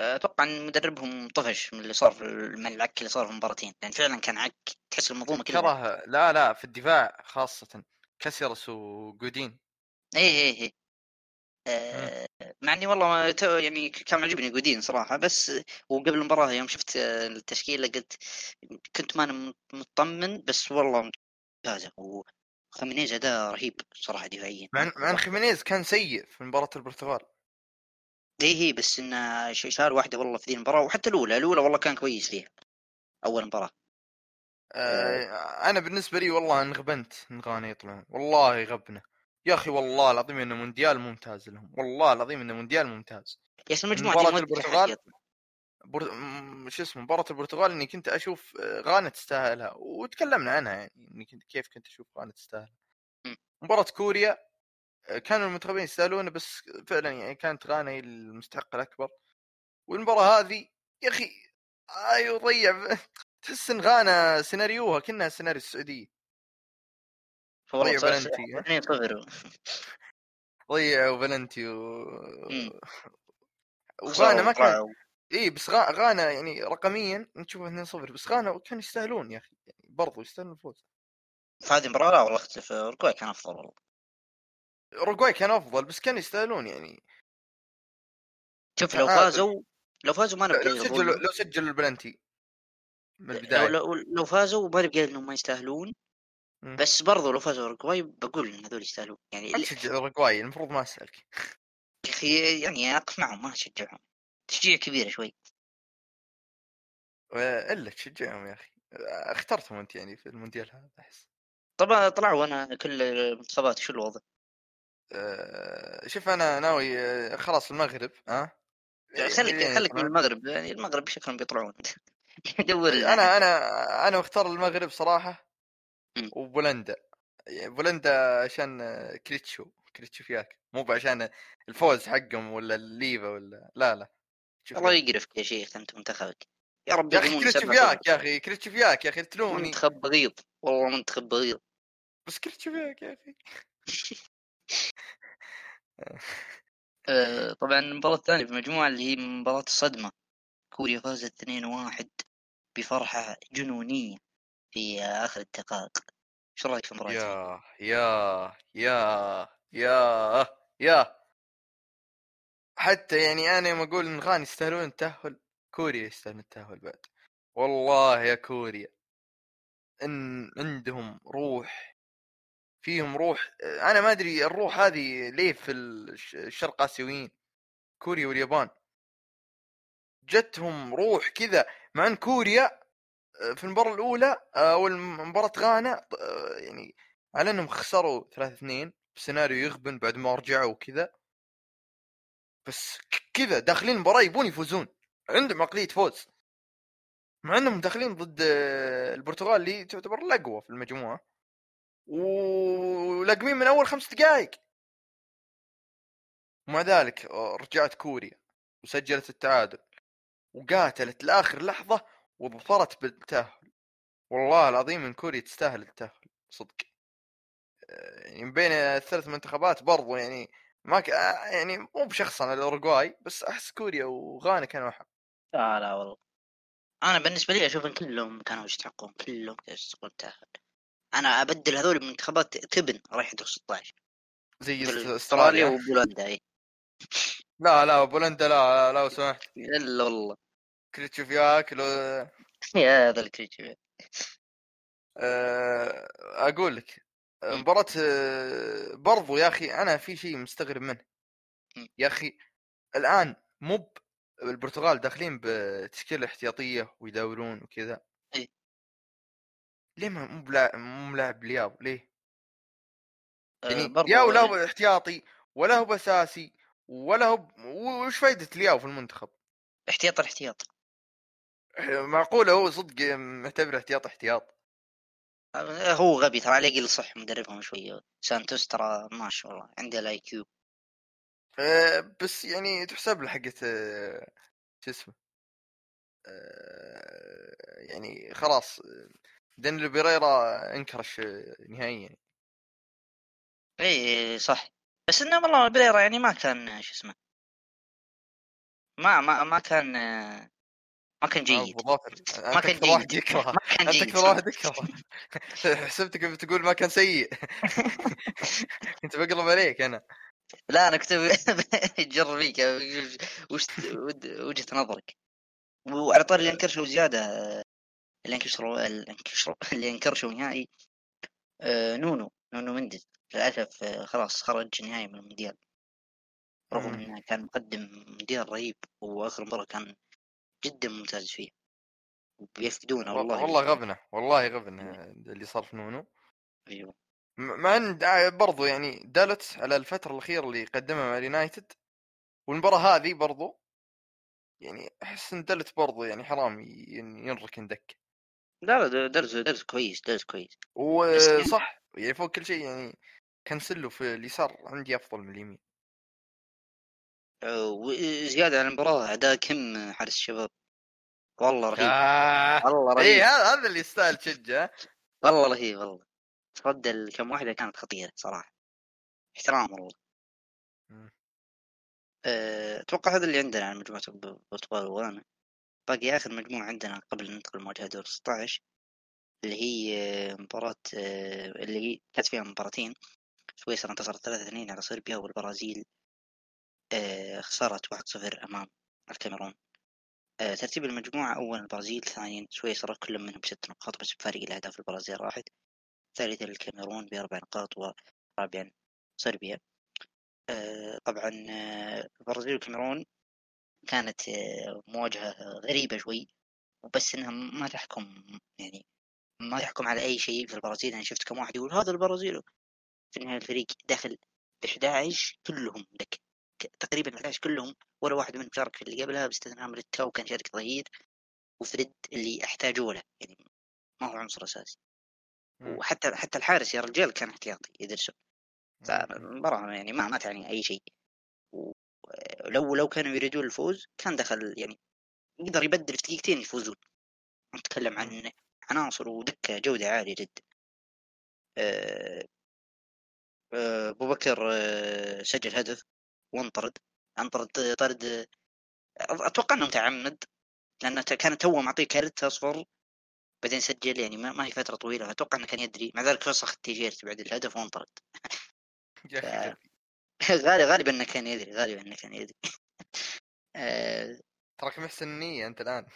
أتوقع إن مدربهم طفش من اللي صار في من العك اللي صار في المباراتين. لأن فعلا كان عك تحس المنظومة كلها لا لا في الدفاع خاصة كاسيرس وجودين. اي اي اي آه مع إني والله يعني كان عجبني جودين صراحة بس وقبل المباراة يوم شفت التشكيلة قلت كنت ما مطمن بس والله ممتازه وخمينيز اداء رهيب صراحة دفاعيا. مع مع إن خمينيز كان سيء في مباراة البرتغال. اي هي بس انه شال واحدة والله في ذي المباراة وحتى الأولى الأولى والله كان كويس فيها أول مباراة. آه أنا بالنسبة لي والله انغبنت إن غانا يطلعون والله غبنا يا أخي والله العظيم إنه مونديال ممتاز لهم والله العظيم إنه مونديال ممتاز. يا أخي مجموعة البرتغال بر... شو اسمه مباراة البرتغال إني كنت أشوف آه، غانا تستاهلها وتكلمنا عنها يعني إني كنت كيف كنت أشوف غانا تستاهل. مباراة كوريا آه، كانوا المنتخبين يستاهلون بس فعلا يعني كانت غانا هي المستحق الأكبر. والمباراة هذه يا أخي أيوه ضيع تحس إن غانا سيناريوها كأنها سيناريو السعودية. ضيع بلنتي 2 0 ضيعوا بلنتي و... وغانا ما كان إي بس غانا يعني رقميا نشوفه 2 0 بس غانا كانوا يستاهلون يا أخي يعني برضو يستاهلون الفوز. هذه المباراه لا والله اختلف اورجواي كان أفضل والله. اورجواي كان أفضل بس كانوا يستاهلون يعني. شوف لو فازوا لو فازوا ما نبقى لو سجلوا لو سجلوا البلنتي من البداية. لو, لو فازوا ما نبقى انهم ما يستاهلون. بس برضو لو فازوا اورجواي بقول إن هذول يستاهلون. يعني تشجع اورجواي المفروض ما اسالك يا أخي يعني اقف معهم ما اشجعهم تشجيع كبيره شوي. إلا تشجعهم يا أخي. اخترتهم أنت يعني في المونديال هذا أحس. طبعا طلعوا أنا كل المنتخبات شو الوضع؟ أه شوف أنا ناوي آه، خلاص المغرب ها؟ أه؟ خليك خليك من المغرب. يعني المغرب شكلهم بيطلعون. دور أنا أنا أنا مختار المغرب صراحة. وبولندا. يعني بولندا عشان كريتشو كريتشوفياك. مو عشان الفوز حقهم ولا الليفا ولا لا لا. الله يقرفك يا شيخ أنت منتخبك. يا رب يا أخي كريتشوفياك يا أخي كريتشوفياك يا أخي تلومني. منتخب بغيض والله منتخب بغيض. بس كريتشوفياك يا أخي. آه، طبعا المباراة الثانية في المجموعة اللي هي مباراة الصدمة كوريا فازت 2-1 بفرحة جنونية. في آخر الدقائق. شو رأيك في المباراة؟ يا يا يا يا يا حتى يعني أنا يوم أقول إن غاني يستاهلون التأهل كوريا يستاهلون التأهل بعد. والله يا كوريا. إن عندهم روح فيهم روح. أنا ما أدري الروح هذه ليه في الشرق آسيويين كوريا واليابان. جتهم روح كذا. مع إن كوريا في المباراة الأولى آه، أو مباراة غانا آه، يعني على إنهم خسروا 3 2 بسيناريو يغبن بعد ما رجعوا وكذا. بس كذا داخلين المباراة يبون يفوزون عندهم عقلية فوز. مع إنهم داخلين ضد آه، البرتغال اللي تعتبر الأقوى في المجموعة. ولاقمين من أول خمس دقائق ومع ذلك رجعت كوريا وسجلت التعادل. وقاتلت لآخر لحظة وظفرت بالتأهل. والله العظيم ان كوريا تستاهل التأهل صدق. يعني من بين الثلاث منتخبات برضو يعني ما ك... يعني مو بشخص الاورجواي بس أحس كوريا وغانا كانوا أحق. لا لا والله. أنا بالنسبة لي أشوف ان كلهم كانوا يستحقون كلهم يستحقون التاهل أنا أبدل هذول المنتخبات التبن رايح دور 16 زي أستراليا. وبولندا إي. لا لا بولندا لا لا لو سمحت. إلا والله. كريتشوفياك لو يا هذا الكريتشوفياك. أقول لك مباراة آه، برضو يا أخي أنا في شيء مستغرب منه يا أخي الآن مو البرتغال داخلين بتشكيلة احتياطية ويداولون وكذا. ليه ما مو بلاعب مو ملاعب لياو ليه؟ آه، يعني برضو ياو لا هو احتياطي ولا هو باساسي ولا هو وش فايدة لياو في المنتخب؟ احتياط الاحتياط معقولة؟ هو صدق معتبر احتياط احتياط. آه، هو غبي ترى عليه قل صح مدربهم شوية. سانتوس ترى ماشي والله عنده ال IQ آه، بس يعني تحسب له حقت آه، شو اسمه يعني خلاص دانيلو بيريرا انكرش نهائيا إي صح. بس إنه والله بيريرا يعني ما كان شو اسمه ما ما ما كان ما كان هو جيد. ما كان جيد. ما كان جيد أكثر واحد يكره حسبتك بتقول ما كان سيء. كنت بقلب عليك أنا. لا أنا كنت بجر فيك. وش وجهة نظرك. وعلى طاري اللي انكرشوا زيادة اللي انكشروا اللي انكشروا اللي انكرشوا نهائي آه، نونو. نونو منديز. للأسف آه، خلاص خرج نهائي من المونديال. رغم. إنه كان مقدم مونديال رهيب وآخر مباراة كان جدا ممتاز فيه. بيفقدونه والله والله غبنة والله غبنة اللي صار في نونو. أيوه. مع إن برضو يعني دالت على الفترة الأخيرة اللي قدمها مع اليونايتد. والمباراة هذه برضو يعني أحس إن دلت برضو يعني حرام ين- ينركن دكه لا لا درس درس كويس درس كويس. بس يعني- وصح يعني فوق كل شيء يعني كنسلو في اليسار عندي أفضل من اليمين. وزيادة على المباراة أداء كم حارس الشباب؟ والله رهيب. آه. والله اي رهيب. هذا هذا اللي يستاهل تشجع والله رهيب والله. رد الكم واحدة كانت خطيرة صراحة. احترام والله. أه، أتوقع هذا اللي عندنا عن مجموعة البرتغال وأنا باقي آخر مجموعة عندنا قبل أن ندخل مواجهة دور 16 اللي هي آه، مباراة آه، اللي هي كانت فيها مباراتين. سويسرا انتصرت 3-2 على صربيا والبرازيل. آه، خسرت 1-0 أمام الكاميرون. آه، ترتيب المجموعة. أول البرازيل ثانيا سويسرا. كل منهم بست نقاط بس بفارق الأهداف البرازيل راحت. ثالثا الكاميرون بأربع نقاط ورابعا صربيا. آه، طبعا البرازيل والكاميرون كانت مواجهة غريبة شوي. وبس إنها ما تحكم يعني ما تحكم على أي شيء في البرازيل. أنا شفت كم واحد يقول هذا البرازيل. في النهاية الفريق دخل ب 11 كلهم دك تقريبا 11 كلهم ولا واحد منهم شارك في اللي قبلها باستثناء مريتكاو كان شارك ظهير وفريد اللي احتاجوا له يعني ما هو عنصر أساسي. وحتى حتى الحارس يا رجال كان احتياطي يدرسون فالمباراة يعني ما ما تعني أي شيء. ولو لو كانوا يريدون الفوز كان دخل يعني يقدر يبدل في دقيقتين يفوزون. نتكلم عن عناصر ودكة جودة عالية جدا. آه، آه، أبو بكر آه، سجل هدف. وانطرد. انطرد طرد. أتوقع أنه متعمد لأنه ت- كان توه معطيه كارت أصفر بعدين سجل يعني ما, هي فترة طويلة. أتوقع أنه كان يدري. مع ذلك فسخ التيشيرت بعد الهدف وانطرد. غالي غالبا أنه كان يدري غالبا أنه كان يدري. آه، تراك محسن النية أنت الآن.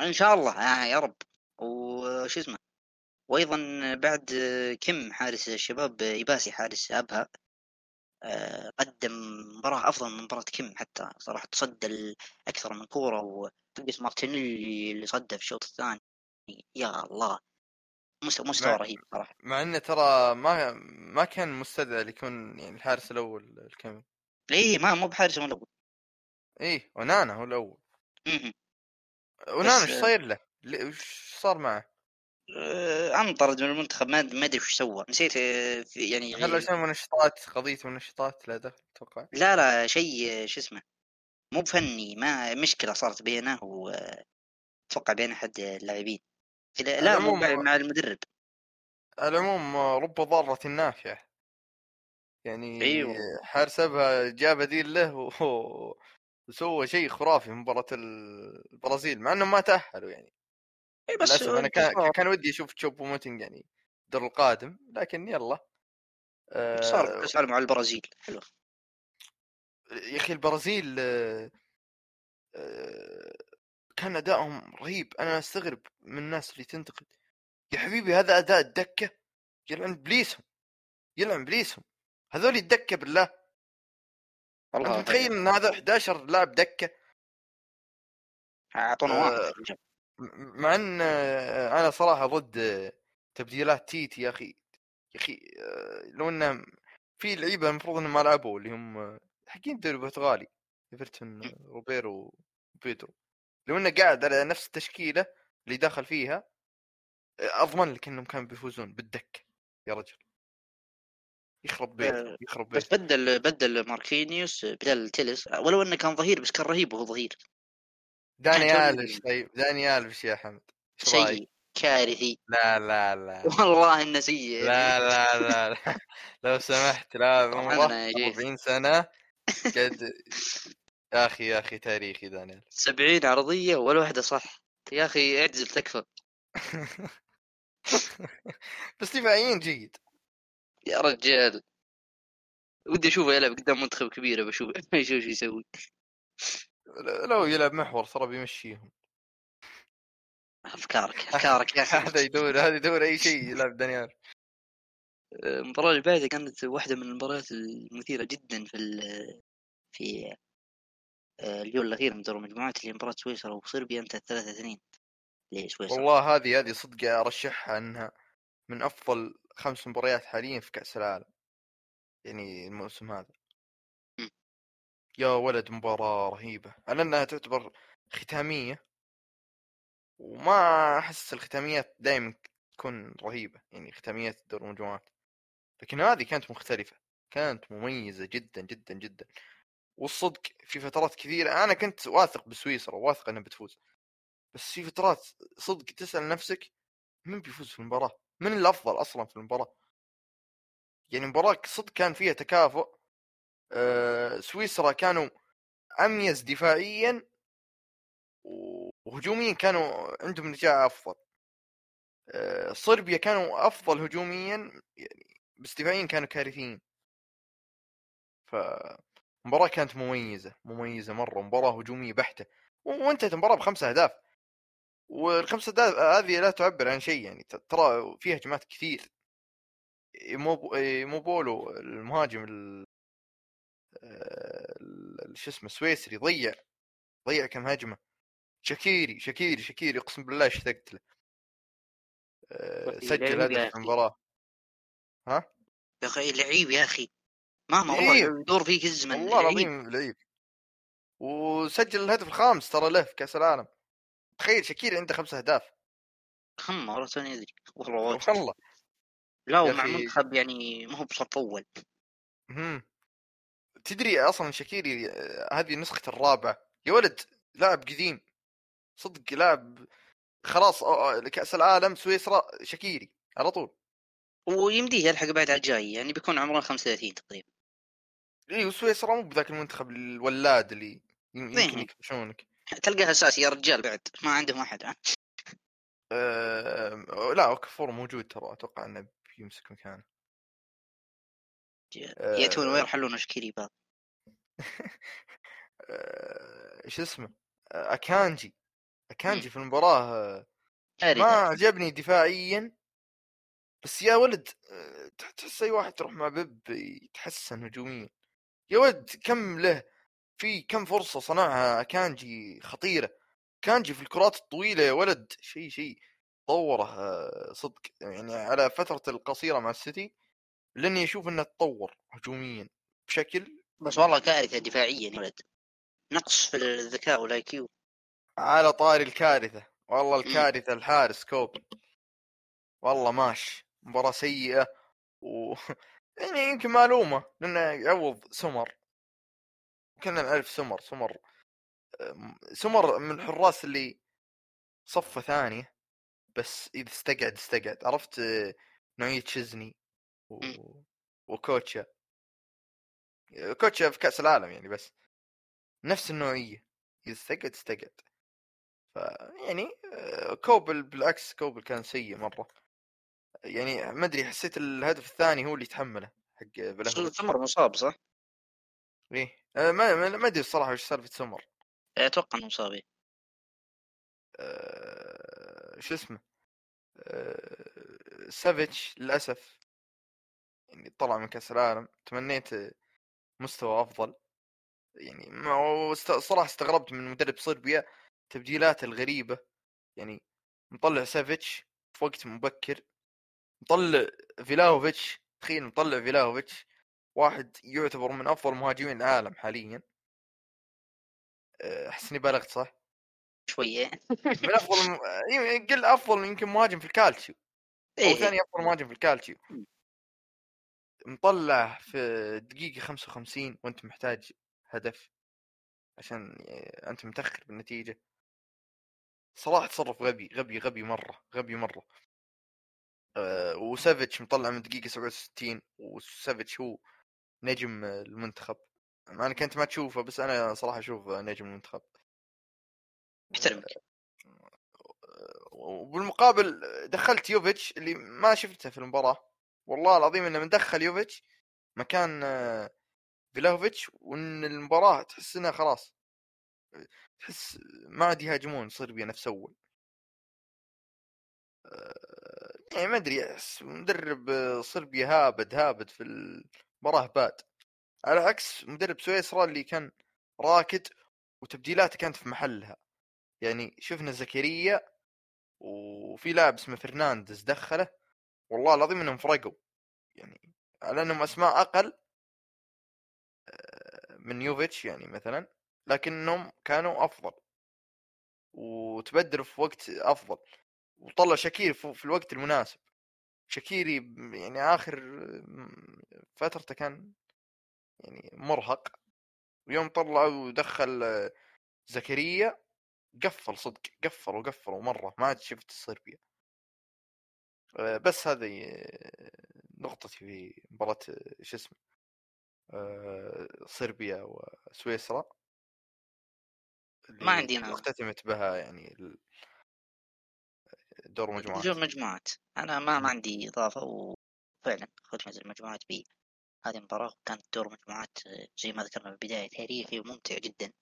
إن شاء الله. آه يا رب. وش اسمه؟ وأيضا بعد كم حارس الشباب؟ إمباسي حارس أبها. قدم مباراة أفضل من مباراة كم حتى صراحة تصدى أكثر من كورة وتلقى مارتينيلي اللي صدى في الشوط الثاني يا الله مستوى مستوى مع- رهيب صراحة مع إنه ترى ما ما كان مستدعي يكون يعني الحارس الأول الكامل إي ما مو بحارس من الأول إيه ونانا هو الأول مهم. ونانا إيش صاير له؟ وش صار معه؟ آه، انطرد من المنتخب ما أدري وش سوى. نسيت آه، يعني هل عشان منشطات قضية منشطات لا دخل أتوقع؟ لا لا شيء شو اسمه مو بفني ما مشكلة صارت بينه واتوقع بين أحد اللاعبين. لا لا مو مع المدرب. على العموم رب ضارة نافعة يعني أيوه. حارس ابها جاء بديل له و- وسوى شيء خرافي في مباراة ال- البرازيل مع انهم ما تأهلوا يعني. بس أنا كان كان ودي أشوف تشوبو موتنج يعني الدور القادم لكن يلا. آه، كاس العالم على البرازيل. حلو. يا أخي البرازيل آه، آه، كان أدائهم رهيب. أنا أستغرب من الناس اللي تنتقد. يا حبيبي هذا أداء الدكة؟ يلعن إبليسهم يلعن إبليسهم. هذول الدكة بالله. أنت متخيل إن هذا 11 لاعب دكة؟ أعطونا آه مع إن آه، أنا صراحة ضد تبديلات تيتي يا أخي يا أخي آه، لو إنه في لعيبة المفروض إنهم ما لعبوا اللي هم حقين الدوري البرتغالي إيفرتون ريبيرو وبيدرو لو إنه قاعد على نفس التشكيلة اللي دخل فيها أضمن لك إنهم كانوا بيفوزون بالدق يا رجل. يخرب بيت آه، يخرب بس بيت بدل بدل ماركينيوس بدل تيليس ولو إنه كان ظهير بس كان رهيب وهو ظهير. داني ألفش طيب داني ألفش يا حمد؟ سيء كارثي. لا لا لا والله انه سيء لا لا لا, لا. لو سمحت لا عمره أنا شيخ. 40 سنة قد يا أخي يا أخي تاريخي دانيال. 70 عرضية ولا واحدة صح. يا أخي اعتزل تكفى. بس دفاعيا جيد. يا رجال. ودي أشوفه يلعب قدام منتخب كبير بشوف إيش يسوي. لو يلعب محور ترى بيمشيهم. أفكارك أفكارك يا هذا أخي يدور هذا يدور أي شيء يلعب دانيال. المباراة اللي بعدها كانت واحدة من المباريات المثيرة جدا في ال- في آه، اليوم الأخير من دور المجموعات اللي مباراة سويسرا وصربيا انتهت 3 2 لسويسرا. والله هذه هذه صدق أرشحها أنها من أفضل خمس مباريات حاليا في كأس العالم. يعني الموسم هذا. يا ولد مباراة رهيبة على إنها تعتبر ختامية وما أحس الختاميات دائما تكون رهيبة يعني ختاميات دور المجموعات لكن هذه كانت مختلفة كانت مميزة جدا جدا جدا والصدق في فترات كثيرة أنا كنت واثق بسويسرا واثق إنها بتفوز بس في فترات صدق تسأل نفسك من بيفوز في المباراة؟ من الأفضل أصلا في المباراة؟ يعني المباراة صدق كان فيها تكافؤ سويسرا كانوا أميز دفاعيا وهجوميا كانوا عندهم نتائج أفضل. آه، صربيا كانوا أفضل هجوميا يعني بس دفاعيا كانوا كارثيين. فمباراة كانت مميزة مميزة مرة مباراة هجومية بحتة. وانتهت المباراة بخمسة أهداف. والخمسة أهداف هذه لا تعبر عن شيء يعني ترى فيها هجمات كثير. موب- موبولو المهاجم ال- ال- شو اسمه السويسري ضيع ضيع كم هجمة. شكيري شكيري شكيري اقسم بالله اشتقت له آه، سجل هدف المباراة. ها؟ يا أخي. لعيب يا أخي مهما لعيب. والله يدور فيك الزمن والله. العظيم لعيب. وسجل الهدف الخامس ترى له في كأس العالم. تخيل شكيري عنده خمس أهداف. هم والله توني أدري. والله. والله لا ومع. منتخب يعني ما هو بصف اول. تدري أصلا شكيري آه، هذه نسخة الرابعة يا ولد لاعب قديم. صدق لاعب خلاص كأس العالم سويسرا شكيري على طول. ويمديه يلحق بعد على الجاي يعني بيكون عمره 35 تقريبا. اي وسويسرا مو بذاك المنتخب الولاد اللي يم- يمكن إيه. يكفشونك تلقاه اساسي يا رجال بعد ما عندهم أحد آه لا اوكفور موجود ترى أتوقع إنه بيمسك مكانه. آه. ياتون ويرحلون شكيري بعض آه، شو اسمه؟ آه، أكانجي. أكانجي في المباراة آه، ما. عجبني دفاعيا بس يا ولد آه، تح- تحس أي واحد تروح مع بيب يتحسن هجوميا. يا ولد كم له في كم فرصة صنعها كانجي خطيرة. كانجي في الكرات الطويلة يا ولد شيء شيء تطوره آه، صدق. يعني على فترة القصيرة مع السيتي لأني أشوف إنه تطور هجوميا بشكل بس والله كارثة دفاعيا يا ولد. نقص في الذكاء وال IQ على طاري الكارثة. والله الكارثة الحارس كوبل. والله ماش مباراة سيئة و يعني يمكن معلومة لأنه يعوض سمر. كنا نعرف سمر. سمر سمر من الحراس اللي صفة ثانية. بس إذا استقعد استقعد. عرفت نوعية تشيزني و... مم. وأوتشوا أوتشوا في كأس العالم يعني بس. نفس النوعية. اذا استقعد ف يعني كوبل بالعكس كوبل كان سيء مرة. يعني ما أدري حسيت الهدف الثاني هو اللي يتحمله حق بلهوفيتش سمر مصاب صح؟ إيه. ما ما أدري الصراحة وش سالفة سمر أتوقع إنه مصاب إيه. آه، شو اسمه؟ سافيتش للأسف يعني طلع من كأس العالم تمنيت مستوى أفضل. يعني ما صراحة استغربت من مدرب صربيا تبديلاته الغريبة. يعني مطلع سافيتش في وقت مبكر مطلع فلاهوفيتش تخيل مطلع فلاهوفيتش واحد يعتبر من أفضل مهاجمين العالم حاليا. احس اني بالغت صح؟ شوية. من أفضل م... قل أفضل يمكن مهاجم في الكالتشيو. أو إيه. ثاني أفضل مهاجم في الكالتشيو. مطلع في دقيقة 55 وأنت محتاج هدف عشان أنت متأخر بالنتيجة. صراحة تصرف غبي غبي غبي مرة غبي مرة. أه وسافيتش مطلع من دقيقة 67 وسافيتش هو نجم المنتخب. أنا كنت ما تشوفه بس أنا صراحة أشوف نجم المنتخب. احترمك وبالمقابل دخلت يوفيتش اللي ما شفته في المباراة. والله العظيم إنه من دخل يوفيتش مكان فيلاوفيتش وإن المباراة تحس إنها خلاص تحس ما عاد يهاجمون صربيا نفس اول آه، يعني ما أدري مدرب صربيا هابد هابد في المباراة باد. على عكس مدرب سويسرا اللي كان راكد وتبديلاته كانت في محلها. يعني شفنا زكريا وفي لاعب اسمه فرنانديز دخله. والله العظيم إنهم فرقوا. يعني على إنهم أسماء أقل آه، من يوفيتش يعني مثلا لكنهم كانوا أفضل. وتبدلوا في وقت أفضل. وطلع شكير في الوقت المناسب. شكيري يعني آخر فترته كان يعني مرهق. ويوم طلع ودخل زكريا قفل صدق قفل وقفل مره ما عاد شفت آه، بس هذه نقطتي في مباراة شو اسمه آه، صربيا وسويسرا. ما عندي أنا اختتمت بها يعني دور مجموعات. دور مجموعات. أنا ما ما عندي إضافة وفعلا ختمت المجموعات بي هذه المباراة كانت دور مجموعات زي ما ذكرنا في البداية تاريخي وممتع جدا.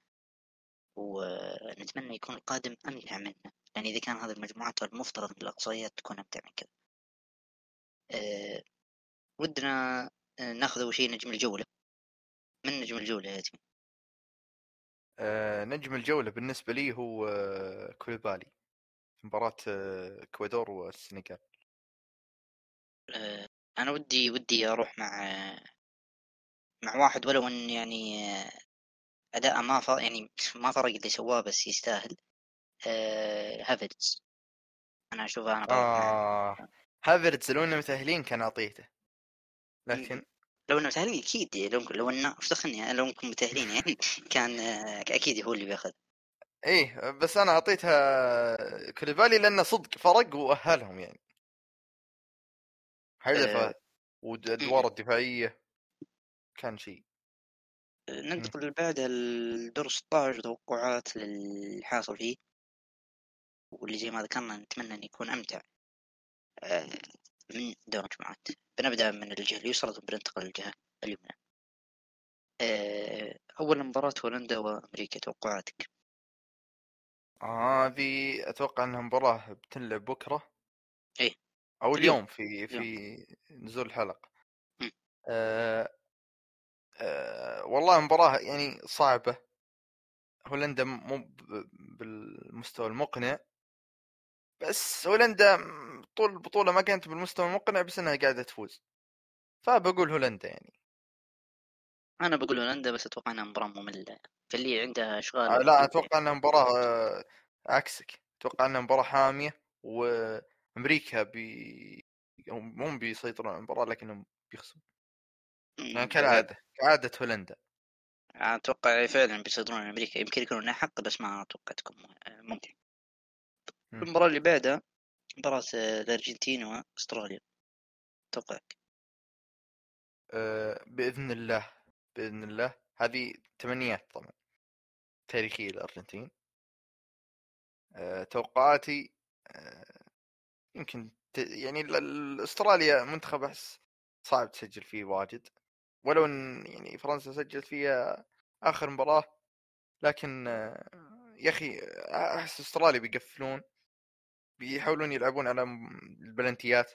ونتمنى يكون القادم أمتع منه يعني إذا كان هذه المجموعات المفترض من الأقصائيات تكون أمتع من كذا. أه ودنا آه، ناخذ أول شيء نجم الجولة. من نجم الجولة يا تيم؟ أه نجم الجولة بالنسبة لي هو آه، كوليبالي. في مباراة إكوادور والسنغال. أه أنا ودي ودي أروح مع مع واحد ولو إن يعني اداءه ما ف... يعني ما فرق اللي سواه بس يستاهل. أه... هافرتز أنا أشوفه أنا آه... هافرتز لو إنه متأهلين كان أعطيته. لكن لو إنه متأهلين أكيد لو لو إنه إيش دخلني؟ لو إنكم متأهلين يعني كان أكيد هو اللي بياخذ. إيه بس أنا أعطيتها كوليبالي لأنه صدق فرق وأهلهم يعني. حذفه أه... والادوار الدفاعية كان شيء. ننتقل بعد الدور 16 توقعات للحاصل فيه واللي زي ما ذكرنا نتمنى أن يكون أمتع. آه، من دور المجموعات بنبدأ من الجهة اليسرى ثم بننتقل للجهة اليمنى. آه، أول مباراة هولندا وأمريكا توقعاتك؟ آه هذه أتوقع أنها مباراة بتنلعب بكرة. إيه أو اليوم. في في نزول الحلقة. آه آه والله مباراة يعني صعبة. هولندا مو بالمستوى المقنع. بس هولندا طول البطولة ما كانت بالمستوى المقنع بس إنها قاعدة تفوز. فبقول هولندا يعني. أنا بقول هولندا بس أتوقع إنها مباراة مملة. فاللي عندها أشغال آه لا أتوقع إنها مباراة آه عكسك. أتوقع إنها مباراة حامية وأمريكا بي هم بيسيطرون على المباراة لكنهم بيخسرون. يعني كالعادة كعادة هولندا. أتوقع فعلا بيصدرون أمريكا. يمكن يكونون حق بس ما أتوقع تكون ممتع المباراة اللي بعدها مباراة الأرجنتين وأستراليا. توقعك أه بإذن الله بإذن الله. هذه تمنيات طبعا تاريخية الارجنتين أه توقعاتي أه يمكن ت... يعني أستراليا منتخب أحس صعب تسجل فيه واجد. ولو إن يعني فرنسا سجلت فيها آخر مباراة لكن يا أخي أحس أستراليا بيقفلون بيحاولون يلعبون على البلنتيات.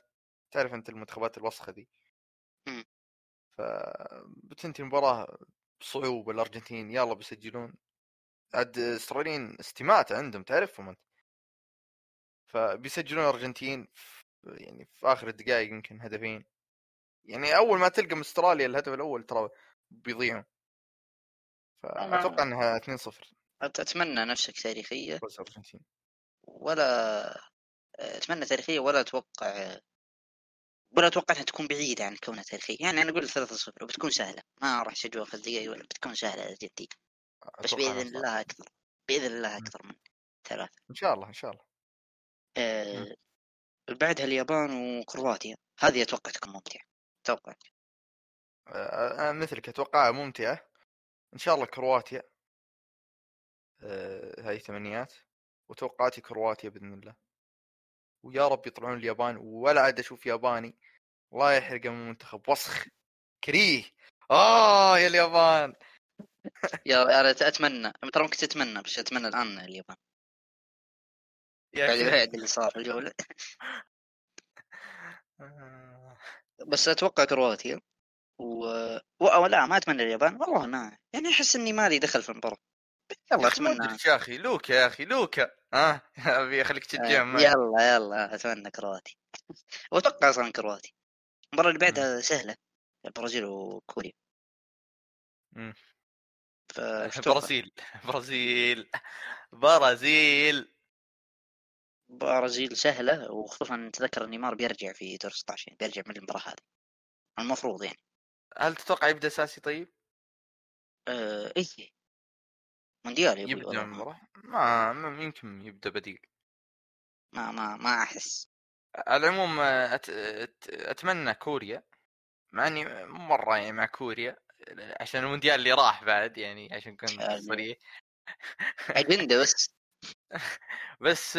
تعرف أنت المنتخبات الوسخة دي فبتنتهي المباراة بصعوبة الأرجنتين يلا بيسجلون. عاد استراليين استماتة عندهم تعرفهم أنت. فبيسجلون الأرجنتين يعني في آخر الدقائق يمكن هدفين. يعني أول ما تلقى من أستراليا الهدف الأول ترى بيضيعوا فأتوقع إنها 2-0 أتمنى نفسك تاريخية. ولا أتمنى تاريخية ولا أتوقع ولا أتوقع إنها تكون بعيدة عن كونها تاريخية. يعني أنا أقول 3-0 وبتكون سهلة. ما راح في الدقائق ولا بتكون سهلة جدي. بس بإذن الله أكثر. بإذن الله أكثر من ثلاثة. إن شاء الله إن شاء الله. آه بعدها اليابان وكرواتيا. هذه أتوقع تكون ممتعة. أتوقع أه مثلك اتوقعها ممتعة. إن شاء الله كرواتيا. أه هاي ثمانيات. وتوقعاتي كرواتيا بإذن الله. ويا رب يطلعون اليابان. ولا عاد أشوف ياباني. الله يحرقه من المنتخب. وسخ. كريه. آه يا اليابان. يا أنا أتمنى. ترى ممكن تتمنى بس أتمنى الآن اليابان. بعد بعد اللي صار. في الجوله بس أتوقع كرواتيا. و... و... لا ما أتمنى اليابان. والله ما يعني أحس إني مالي دخل في المباراة. يلا أتمنى يا أخي لوكا يا أخي لوكا ها؟ أبي أخليك تشجع آه يلا يلا أتمنى كرواتي وأتوقع أصلا كرواتي المباراة اللي بعدها سهلة. البرازيل وكوريا. برازيل. برازيل. برازيل. برازيل سهلة وخصوصا تذكر نيمار بيرجع في دور 16 بيرجع من المباراة هذه. المفروض يعني. هل تتوقع يبدأ اساسي طيب؟ آه اي مونديال يبدأ المباراة؟ ما, ما يمكن يبدأ بديل. ما ما ما أحس. على العموم أت... أت... أتمنى كوريا. مع إني مرة يعني مع كوريا عشان المونديال اللي راح بعد يعني عشان نكون صريح. اجنده بس. بس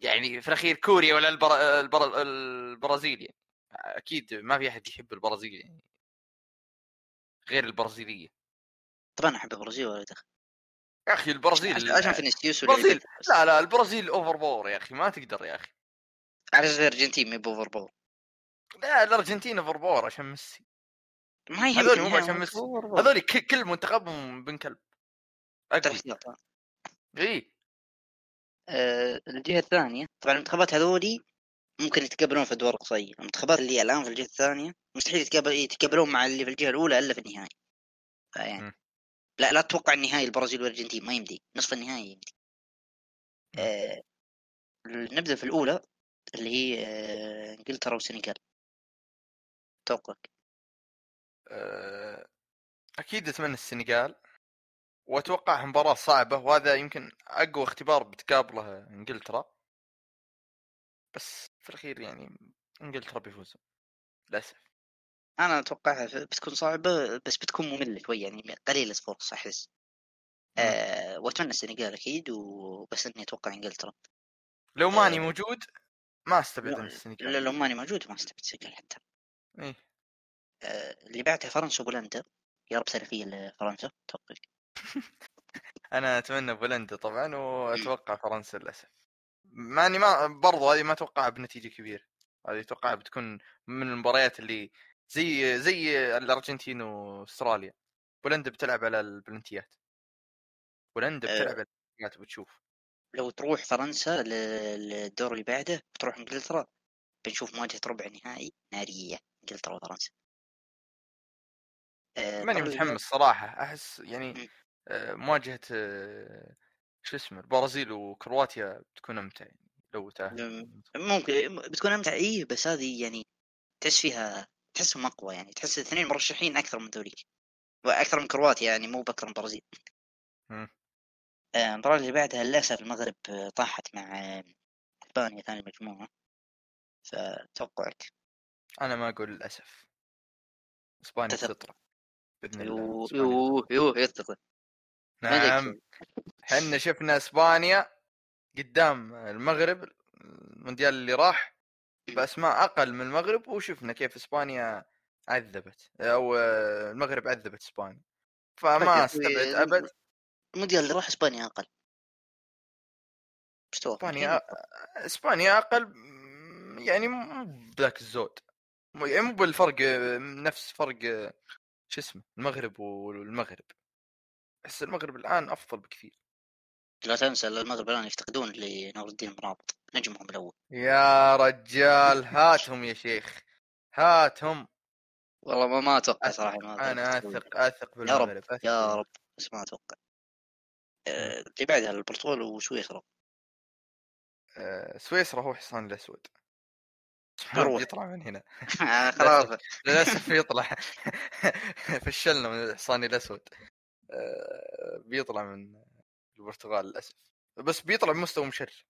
يعني في الأخير كوريا ولا البر... البر... البرازيل يعني. أكيد ما في أحد يحب البرازيل يعني. غير البرازيلية. طبعا أحب البرازيل ولا دخل يا أخي البرازيل عشان فينيسيوس البرازيل لا لا البرازيل overpower يا أخي ما تقدر يا أخي. على الأرجنتين ما overpower لا الأرجنتين overpower عشان ميسي. ما هذول مو عشان ميسي. هذول كل منتخبهم ابن كلب اي آه الجهة الثانية. طبعا المنتخبات هذولي ممكن يتقابلون في ادوار قصيره المنتخبات اللي الآن في الجهة الثانية مستحيل يتقابل يتقابلون مع اللي في الجهة الأولى إلا في النهائي. فيعني لا لا تتوقع النهائي البرازيل والأرجنتين ما يمدي. نصف النهائي يمدي. آه نبدأ في الأولى اللي هي آه إنجلترا والسنغال توقع آه أكيد أتمنى السنغال. وأتوقع مباراة صعبة وهذا يمكن أقوى اختبار بتقابله إنجلترا. بس في الأخير يعني إنجلترا بيفوزوا للأسف. أنا اتوقعها بتكون صعبة بس بتكون مملة شوي يعني قليل الفرص أحس. أه وأتمنى السنغال أكيد وبس إني أتوقع إنجلترا. لو ماني أه موجود ما أستبعد السنغال. لا لو ماني موجود ما أستبعد السنغال حتى. إيه. أه اللي بعدها فرنسا وبولندا. يا رب سلفيه لفرنسا أتوقع أنا أتمنى بولندا طبعا وأتوقع فرنسا للأسف. مع إني ما برضو هذه ما اتوقعها بنتيجة كبيرة. هذه اتوقعها بتكون من المباريات اللي زي زي الأرجنتين وأستراليا. بولندا بتلعب على البلنتيات. بولندا بتلعب على البلنتيات بتشوف. لو تروح فرنسا للدور اللي بعده وتروح إنجلترا. بنشوف مواجهة ربع نهائي نارية إنجلترا وفرنسا. أه ماني متحمس صراحة. أحس يعني مواجهة أه شو اسمه البرازيل وكرواتيا بتكون أمتع يعني لو تاهل ممكن بتكون أمتع اي بس هذه يعني تحس فيها تحسهم أقوى يعني تحس الاثنين مرشحين أكثر من ذوليك وأكثر من كرواتيا يعني مو بأكثر من البرازيل. المباراة اللي بعدها للأسف المغرب طاحت مع إسبانيا ثاني مجموعة. فتوقعك؟ أنا ما أقول للأسف. إسبانيا تطلع بإذن الله يوه يوه يوه نعم. حنا شفنا إسبانيا قدام المغرب المونديال اللي راح بأسماء أقل من المغرب وشفنا كيف إسبانيا عذبت أو المغرب عذبت إسبانيا. فما استبعد أبد. المونديال اللي راح إسبانيا أقل. إسبانيا إسبانيا أقل يعني مو بذاك الزود. يعني مو بالفرق نفس فرق شو اسمه المغرب والمغرب. بس المغرب الآن أفضل بكثير. لا تنسى المغرب الآن يفتقدون لنور الدين مرابط نجمهم الأول. يا رجال هاتهم يا شيخ هاتهم. والله ما ما أتوقع صراحة أنا أثق أثق بالمغرب يا رب يا رب بس ما أتوقع. آه، اللي بعدها البرتغال وسويسرا. آه، سويسرا هو حصان الأسود. يطلع من هنا. آه، خلاص. للأسف يطلع. فشلنا من الحصان الأسود. بيطلع من البرتغال للأسف. بس بيطلع بمستوى مشرف.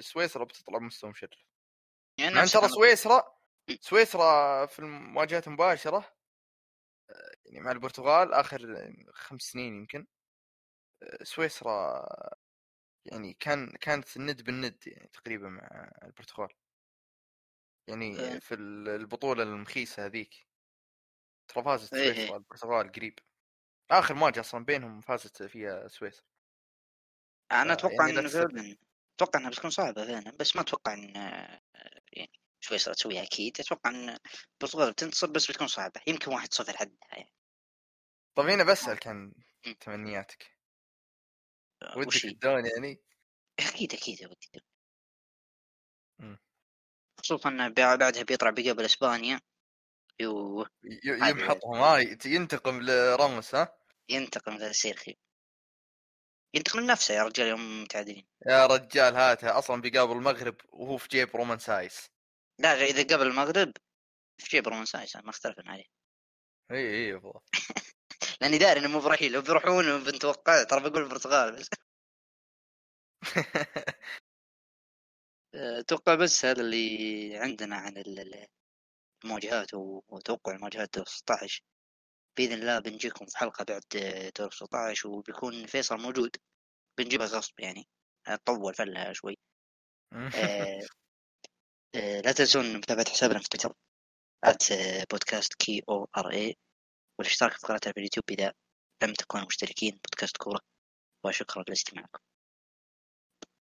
سويسرا بتطلع بمستوى مشرف. يعني ترى سويسرا سويسرا في المواجهات المباشره يعني مع البرتغال آخر خمس سنين يمكن سويسرا يعني كان كانت الند بالند يعني تقريبا مع البرتغال. يعني إيه. في البطولة المخيسة هذيك. ترى فازت إيه، سويسرا إيه. البرتغال قريب. آخر مواجهة أصلا بينهم فازت فيها سويسرا أنا أتوقع يعني إن أتوقع إنها بتكون صعبة فعلا بس ما أتوقع إن يعني سويسرا تسويها أكيد. أتوقع إن البرتغال بتنتصر بس بتكون صعبة. يمكن واحد صفر حدها يعني. طيب هنا بسألك عن تمنياتك. ودك الدون يعني؟ أكيد أكيد ودي. خصوصا بعدها بيطلع بيقابل إسبانيا. يو يمحطهم. هاي ينتقم لراموس ها؟ ينتقم لسيرخيو ينتقم لنفسه يا رجال يوم متعادلين. يا رجال هاته أصلا بيقابل المغرب وهو في جيب رومان سايس. لا إذا قابل المغرب في جيب رومان سايس ما اختلفنا عليه. إي إي لأني داري إنه مو برحيل لو بيروحون بنتوقع ترى بقول البرتغال. بس أتوقع بس هذا اللي عندنا عن المواجهات وتوقع المواجهات دور 16 بإذن الله بنجيكم في حلقة بعد دور 16 وبيكون فيصل موجود. بنجيبها غصب يعني. طول فلها شوي. آه آه لا تنسون متابعة حسابنا في تويتر بودكاست K O R A والاشتراك في قناتنا في اليوتيوب إذا لم تكونوا مشتركين بودكاست كورة. وشكرا لاستماعكم.